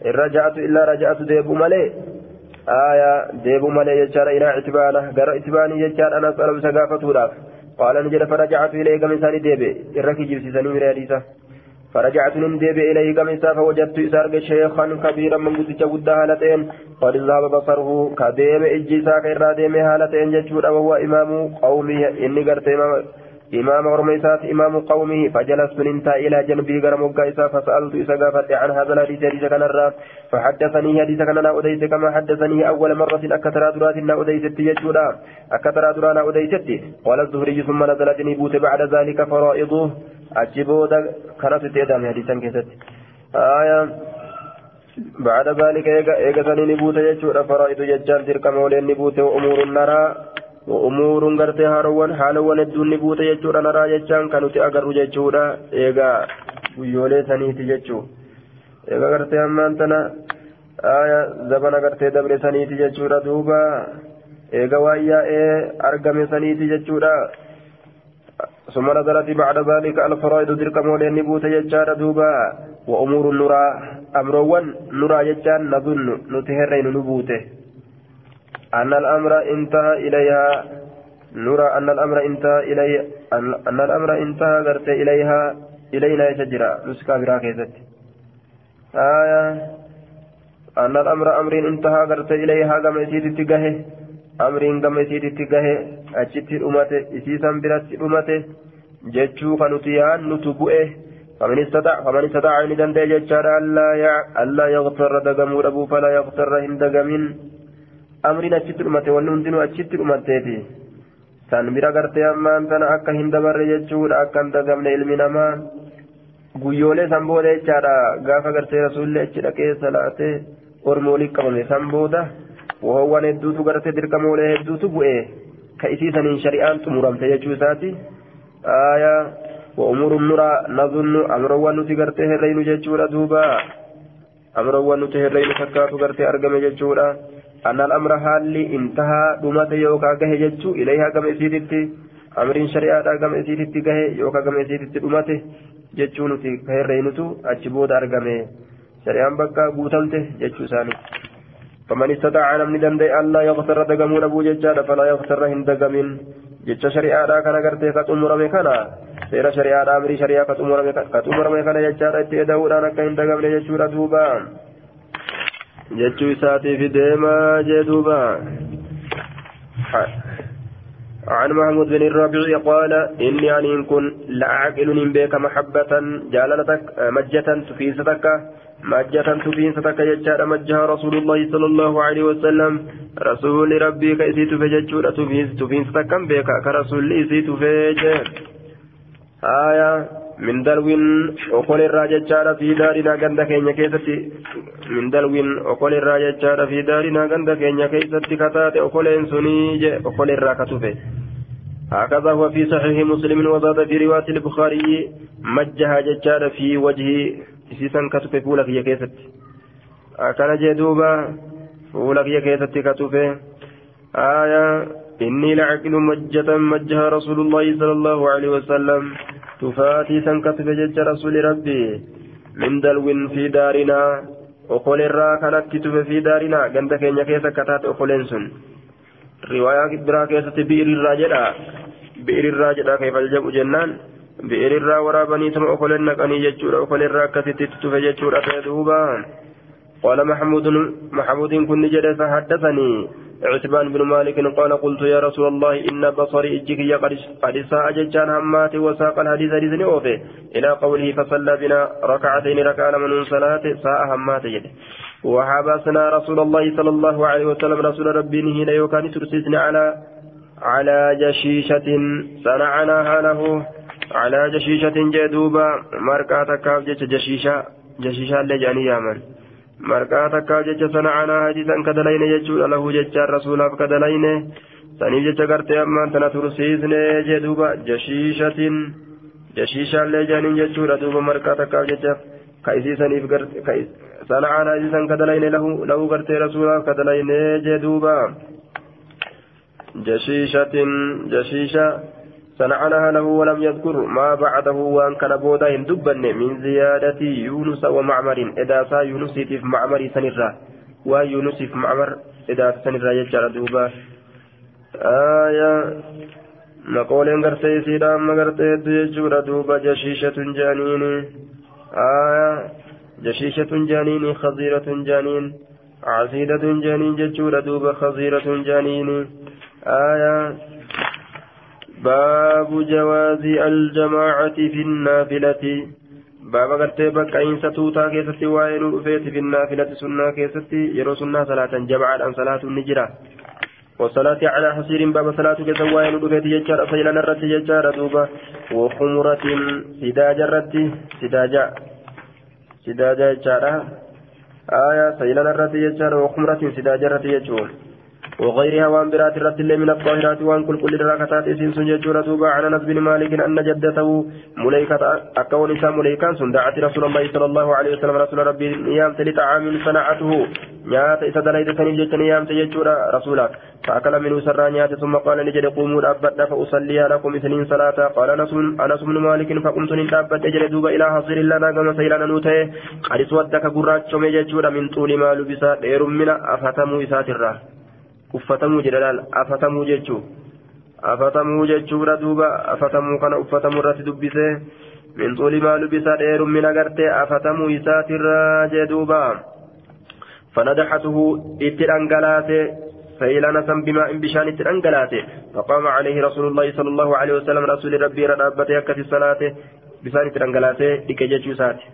إن رجعت إلا رجعت ديب مالي آية ديبو مالي يجار إلى اعتبانه قرأ اعتباني يجار أنا أسأل بسقافته لاف قال نجد فرجعت إليه كم إنسان ديبي. إركي جبسي سني مريديسة فرجعت من ديبي إليه كم إنسان فوجدت إسارق شيخا كبيرا من قدس جود هالتين قد ذهب بصره كديم إجيسا كيرا ديم هالتين ججور وهو إمام قومه إني قرت إمام ورميسات إمام قومه فجلست ننتا إلى جنبي غرم وقايسا فسألت إسا قافت عن هذا الحديث حديث كان الرا فحدثني حديث كان أنا أديت كما حدثني أول مرة أكثر درات أنا أديت يجودا أكثر درات أديت قال الزهري ثم نزلت نبوت بعد ذلك فرائضه. أجبود كانت تيدام حديثا كيست. آية. بعد ذلك إيجا سني نبوت يجودا فرائض يجال تلك مولين نبوت وأمور النرى. وأمور غرتي هاروان حالوان الدون نبوت يجودا نرى يجان كانوا تأغروا يجودا إيجا ويولي سنيتي يجو إيجا غرتي أمان تنا آية زبنا غرتي دبر سنيتي يجودا دوبا إيجا وايا إيه أرقم سنيتي يجودا ثم نزلت بعد ذلك الفرائض تلك مولين نبوت يجار دوبا وأمور النرى أمروان نرى يجان نظن نتهرين نبوته أن الأمر انتهى إليها. نرى أن الأمر انتهى إلي أن الأمر انتهى قرت إليها. إلينا يشجرا نسكا براكزت آية. أن الأمر أمر انتهى قرت إليها. كما يسيد اتقاه أمر كما يسيد اتقاه أجت أمته إسيسا برت أمته جتشو خنتيان نتبؤه فمن استطاع فمن استطاع أن يدندي جتشارا ألا يغفر دقمو أبو فلا يغفر هندقمين amriin achitti dhumate wanni hundinuu achitti dhumatteeti san bira gartee ammaan tana akka hin dabarre jechuudha akka hin dagamne ilmi namaa guyyoolee san booda jechaadha gaafa gartee rasuulli achi dhaqee salaatee ormi waliin qabame san booda woowwan hedduutu gartee dirqamoolee hedduutu bu'e ka isii saniin shari'aan xumuramte jechuu isaati aayaa wa'umuruun nura nazunnu amroowwan nuti gartee herreeynu jechuudha duuba amroowwan nuti herreeynu fakkaatu gartee argame jechuudha. أن الأمر هالي انتهى دمت يوكا جه جتشو إليها كما إسيتي أمرين شريعة كما إسيتي جه يوكا كما إسيتي دمته جتشو نتي كهرينتو أجبود أرقمه شريعة بكا بوتمته جتشو ساني فمن استطاع نمني دندي ألا يغتر دقمون أبو ججال فلا يغتر هندقمين jecha shari'aadhaa kana gartee ka xumurame kana seera shari'aadhaa amrii shari'aa ka xumurame kana jechaadha itti eda'uudhaan akka hin dagamne jechuudha duuba jechuu isaatiif deemaa jedhuuba عن محمود بن الربيع قال إني أن كن لأعقل من بك محبة جالتك مجة تفيستك مجة تفيستك يجار مجها رسول الله صلى الله عليه وسلم رسول ربي كيسيت فججور تفيستك بك كرسول إسيت فجر آية من دلوين وقل الراجة في دارنا غند كينيا كيستي. من دلوين وقل الراجة في دارنا غند كينيا كيستي. كتات وقل إنسوني وقل الراكتوفي هكذا هو في صحيح مسلم وزاد في رواية البخاري. مجها ججار في وجه سيسا كتب فولك يا كيست أكان جدوبا فولك يا كيست كتب آية إني لعقل مجة مجها رسول الله صلى الله عليه وسلم. تفاتي سن كتب جج رسول ربي. من دلو في دارنا. وقل الرا كانت كتب في دارنا. قند كينيا كيسا كتات أقولين سن رواية برا كيسة بئر الراجلة بئر الراجلة كيف الجمع جنان. بئر الرا ورابني ثم أقولين نقني ججور. أقول الرا كتت تتف ججور قال محمود محمود كن جد فحدثني. عتبان بن مالك قال قلت يا رسول الله إن بصري إجك قد ساء ججان همات وساق الحديث حديث نوفي. إلى قوله فصلى بنا ركعتين ركعنا من صلاة ساء همات جده وحبسنا رسول الله صلى الله عليه وسلم رسول ربي هنا يوكان ترسيسنا على على جشيشة صنعناها له على جشيشة جدوبا. ماركاتك جشيشة جشيشة اللي يامن sana'anaa hadiisan ka dalayne jechuudha lahu jechaan rasuulaaf ka dalayne saniif jecha gartee ammaan tana tursiisne jee duuba jashiishatiin jashiishaallee jaaniin jechuudha duuba marqaa takkaaf jecha ka isiisaniif sana'anaa hadiisan ka dalayne lahu gartee rasuulaaf ka dalayne jee duuba jashiishatiin jashiisha صنعناها له ولم يذكر ما بعده وأن كان بودا دبن من زيادة يونس ومعمر. إذا سا يونس في معمر سنرا ويونس في معمر إذا سنرا يجرى دوبا. آية. نقول غرتي سيدا ما غرتي يجرى دوبا جشيشة جانين آية. جشيشة جانين خزيرة جانين. عزيدة جانين ججورة دوبا خزيرة جانين آية. باب جواز الجماعة في النافلة. باب قرتي بكا إنسا توتا كيستي وائل رفيت في النافلة سنة كيستي. يرو سنة صلاة جماعة عن صلاة النجرة. والصلاة على حصير باب صلاة كيسا وائل رفيت يجار سيلا نرت يجار دوبا. وخمرة سداجة رت سداجة سداجة يجارة. آية سيلا نرت يجار وخمرة سداجة رت يجور. وغيرها وان برات الرد اللي من الطاهرات وان كل كل راكتات اسم سنججورة توبا على نصب بن مالك أن جدته مليكة أكون إسام مليكان سندعت رسول الله صلى الله عليه وسلم رسول ربي نيام لطعام صنعته. نيات إسا دليت سنين جت نيام تججورة رسولك. فأكل منه سرى نيات ثم قال نجد قوموا أبدا فأصلي لكم سنين صلاة قال أنس بن مالك فقمت نتابت أجل دوبا إلى حصير لنا كما سيلنا نوته. قد سودك قرات شمي ججورة من طول ما لبسا. دير من أفتموا إسات الراه uffatamuu jedhadhaan afatamuu jechuu. Afatamuu jechuudha duuba. Afatamuu kana uffatamuu irratti dubbisee min xuuli maa lubisa dheerummina gartee afatamuu isaatirraa jee duuba. فندحته اتدنقلاته فإلى بماء بشان اتدنقلاته فقام عليه رسول الله صلى الله عليه وسلم رسول ربي ردابته يكفي الصلاة بسان اتدنقلاته لكي ساته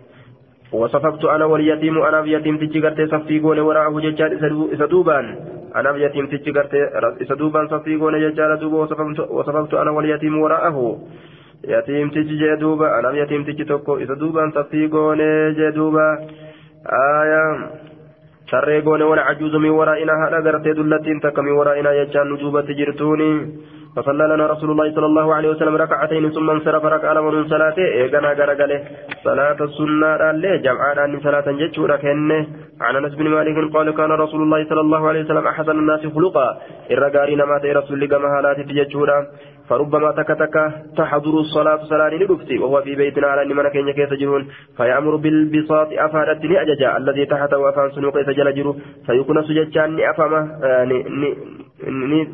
وصففت أنا واليتيم أنا بيتيم تجي قرتي صفي قولي وراءه ججال إسا دوبان أنا بيتيم تجي قرتي إسا دوبان صفي قولي ججال دوبا وصففت أنا واليتيم وراءه. يتيم تجي جدوبا أنا بيتيم تجي توكو. إسا دوبان صفي قولي جدوبا آية. sarree goone wala cajuuzu min waraa'inaa haadha gartee dullattiin takka min waraa'inaa jechaan nujuubatti jirtuuni فصلى لنا رسول الله صلى الله عليه وسلم ركعتين ثم انصرف ركع لمن صلاته ايغنا غرغله صلاة السنة اللي جمعان عن صلاة جتشورا كنه عن انس بن مالك قال كان رسول الله صلى الله عليه وسلم احسن الناس خلقا الرغارين ما رسول الله كما هالات جتشورا فربما تكتك تحضر الصلاة صلاة لدفتي وهو في بيتنا على أن من كين كيس جرون فيأمر بالبساط أفادتني أججا الذي تحته أفان سنوك يسجل جرو فيكون سججان أفما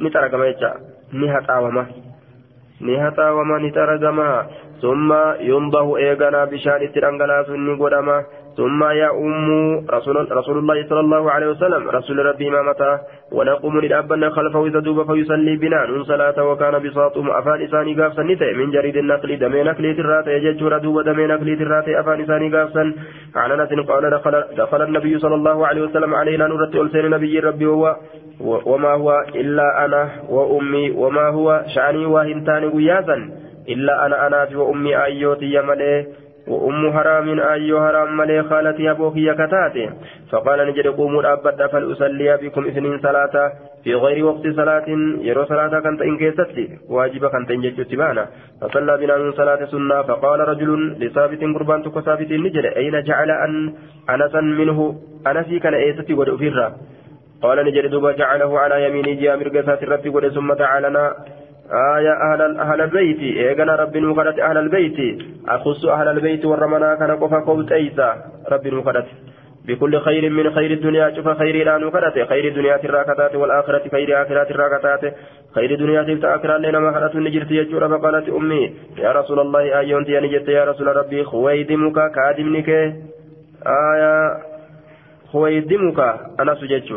نترك ما يجا نهتاوما نهتاوما نترجما ثم ينضه إيغانا بشان الترنغلاس نقدما ثم يؤم رسول, رسول الله صلى الله عليه وسلم رسول ربي إمامته ونقوم للأبنا خلفه إذا دوب فيصلي بنا. نون صلاة وكان بساطهم أفان إساني قافسا. نتئ من جريد النقل دمي نقلي تراتي يججر دوب دمي نقلي تراتي أفان إساني قافسا. عن أنس قال دخل, دخل النبي صلى الله عليه وسلم علينا نورت ألسين نبي ربي وهو وما هو إلا أنا وأمي وما هو شعني واهنتان قياسا إلا أنا أنا في وأمي أيوتي يملي وأم حرام أيو حرام ملي خالتي أبوكي كتاتي. فقال نجد قوموا أبدا فلأصلي بكم اثنين صلاة. في غير وقت صلاة يرو صلاة كانت إن كيستي. واجبة كانت إن جدت فصلى بنا من صلاة سنة فقال رجل لثابت قربان تكو ثابت نجد أين جعل أن أنسا منه؟ أنسي كان إيستي ودعو فيرا. قال نجد دوبا جعله على يميني جاء مرقسات الرب ثم تعالنا آية أهل أهل البيت. إيجانا رب نقدت أهل البيت. أخص أهل البيت ورمنا كان قفا قوت أيسا رب نقدت بكل خير من خير الدنيا شوف خير لا نقدت خير الدنيا الراكتات والآخرة خير آخرة الراكتات خير الدنيا تلت آخرة لنا ما خلت نجرت يجور فقالت أمي. يا رسول الله أيونت يا نجت يا رسول ربي خويدمك كادمنك. آية خويدمك. أنا سجدت.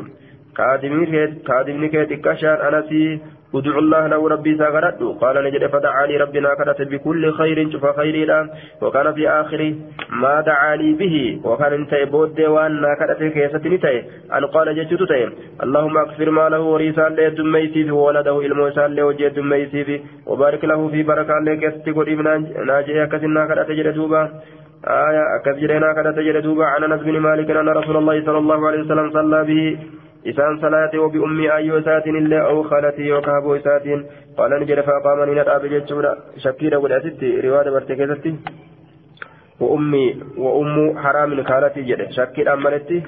كادمنك تكشان أنا سي ادعو الله له ربي ساغرت قال نجد فدعا لي ربنا كانت بكل خير شوف خيري لا وكان في آخر ما دعا لي به. وكان انت بود وان كانت كيسة نتاي أن قال جدت تاي اللهم اغفر ما له وريسان لي دميسي وولده الموسان لي وجه دميسي وبارك له في بركة لي كيستي قد إبن ناجي كسنا كانت جد دوبا آية أكثر كانت جد دوبا عن أنس مالك أن رسول الله صلى الله عليه وسلم صلى به. إسان صلاة وبأمي أي سات إلا أو خالتي وكابو سات قال نجد فأقامني ندعب جتشونا شكيرا ودأتت رواية برتكزتي وأمي وأم حرام خالتي جد شكير أمنتي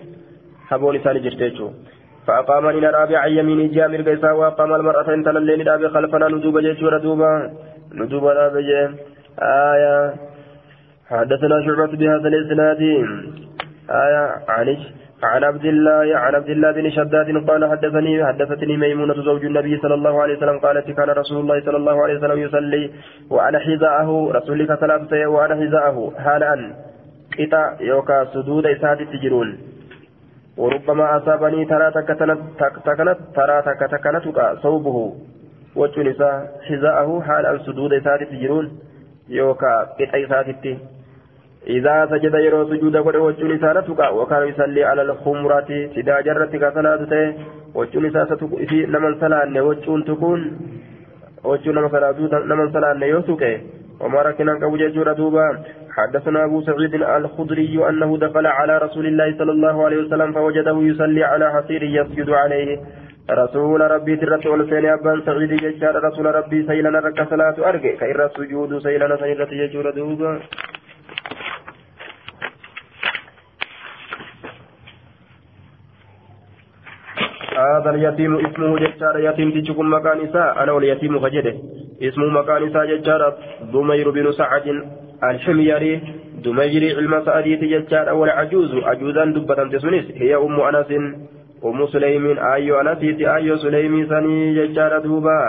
حبون إسان جرتيتشو فأقامني ندعب عن يميني جامر قيسا وأقام المرأة تللين ندعب خلفنا ندوب جتشونا دوبا ندوب ندعب آية حدثنا شعبة بهذا الإسناد آية عنش عن عبد الله عن عبد الله بن شداد قال حدثني حدثتني ميمونة زوج النبي صلى الله عليه وسلم قالت كان رسول الله صلى الله عليه وسلم يصلي وأنا حذاءه رسولك ثلاثة وأنا حذاءه حال أن قطع يوكا سدود إساد تجرون وربما أصابني ترى تكنت ترى تكنتك صوبه. وجلس حذاءه حال أن سدود إساد تجرون يوكا قطع إساد تجرون إذا سجد يرو سجود قد وجون سارتك وكان يصلي على الخمرة سدا جرتك صلاته وجون ساستك في نمن صلاة وجون تكون وجون نمن صلاة نمن صلاة يوسك وما ركنا كوجه جورا دوبا حدثنا أبو سعيد الخضري أنه دخل على رسول الله صلى الله عليه وسلم فوجده يصلي على حصير يسجد عليه. رسول ربي ترت والسين أبان سعيد جشار رسول ربي سيلنا رك صلاة أرجع كير السجود سيلنا سيلة يجور دوبا. هذا اليتيم اسمه ججار يتيم تجكم مكان إساء؟ أنا واليتيم فجده اسمه مكان إساء ججار ضمير بن سعد الحميري. دمير علم سعدي تججار أول عجوز. عجوزا دبة تسنس هي أم أنس أم سليم أيو أنسيت أيو سليم سني ججار دوبا.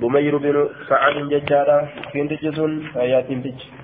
ضمير بن سعد ججار كنت جسن يتيم تجكم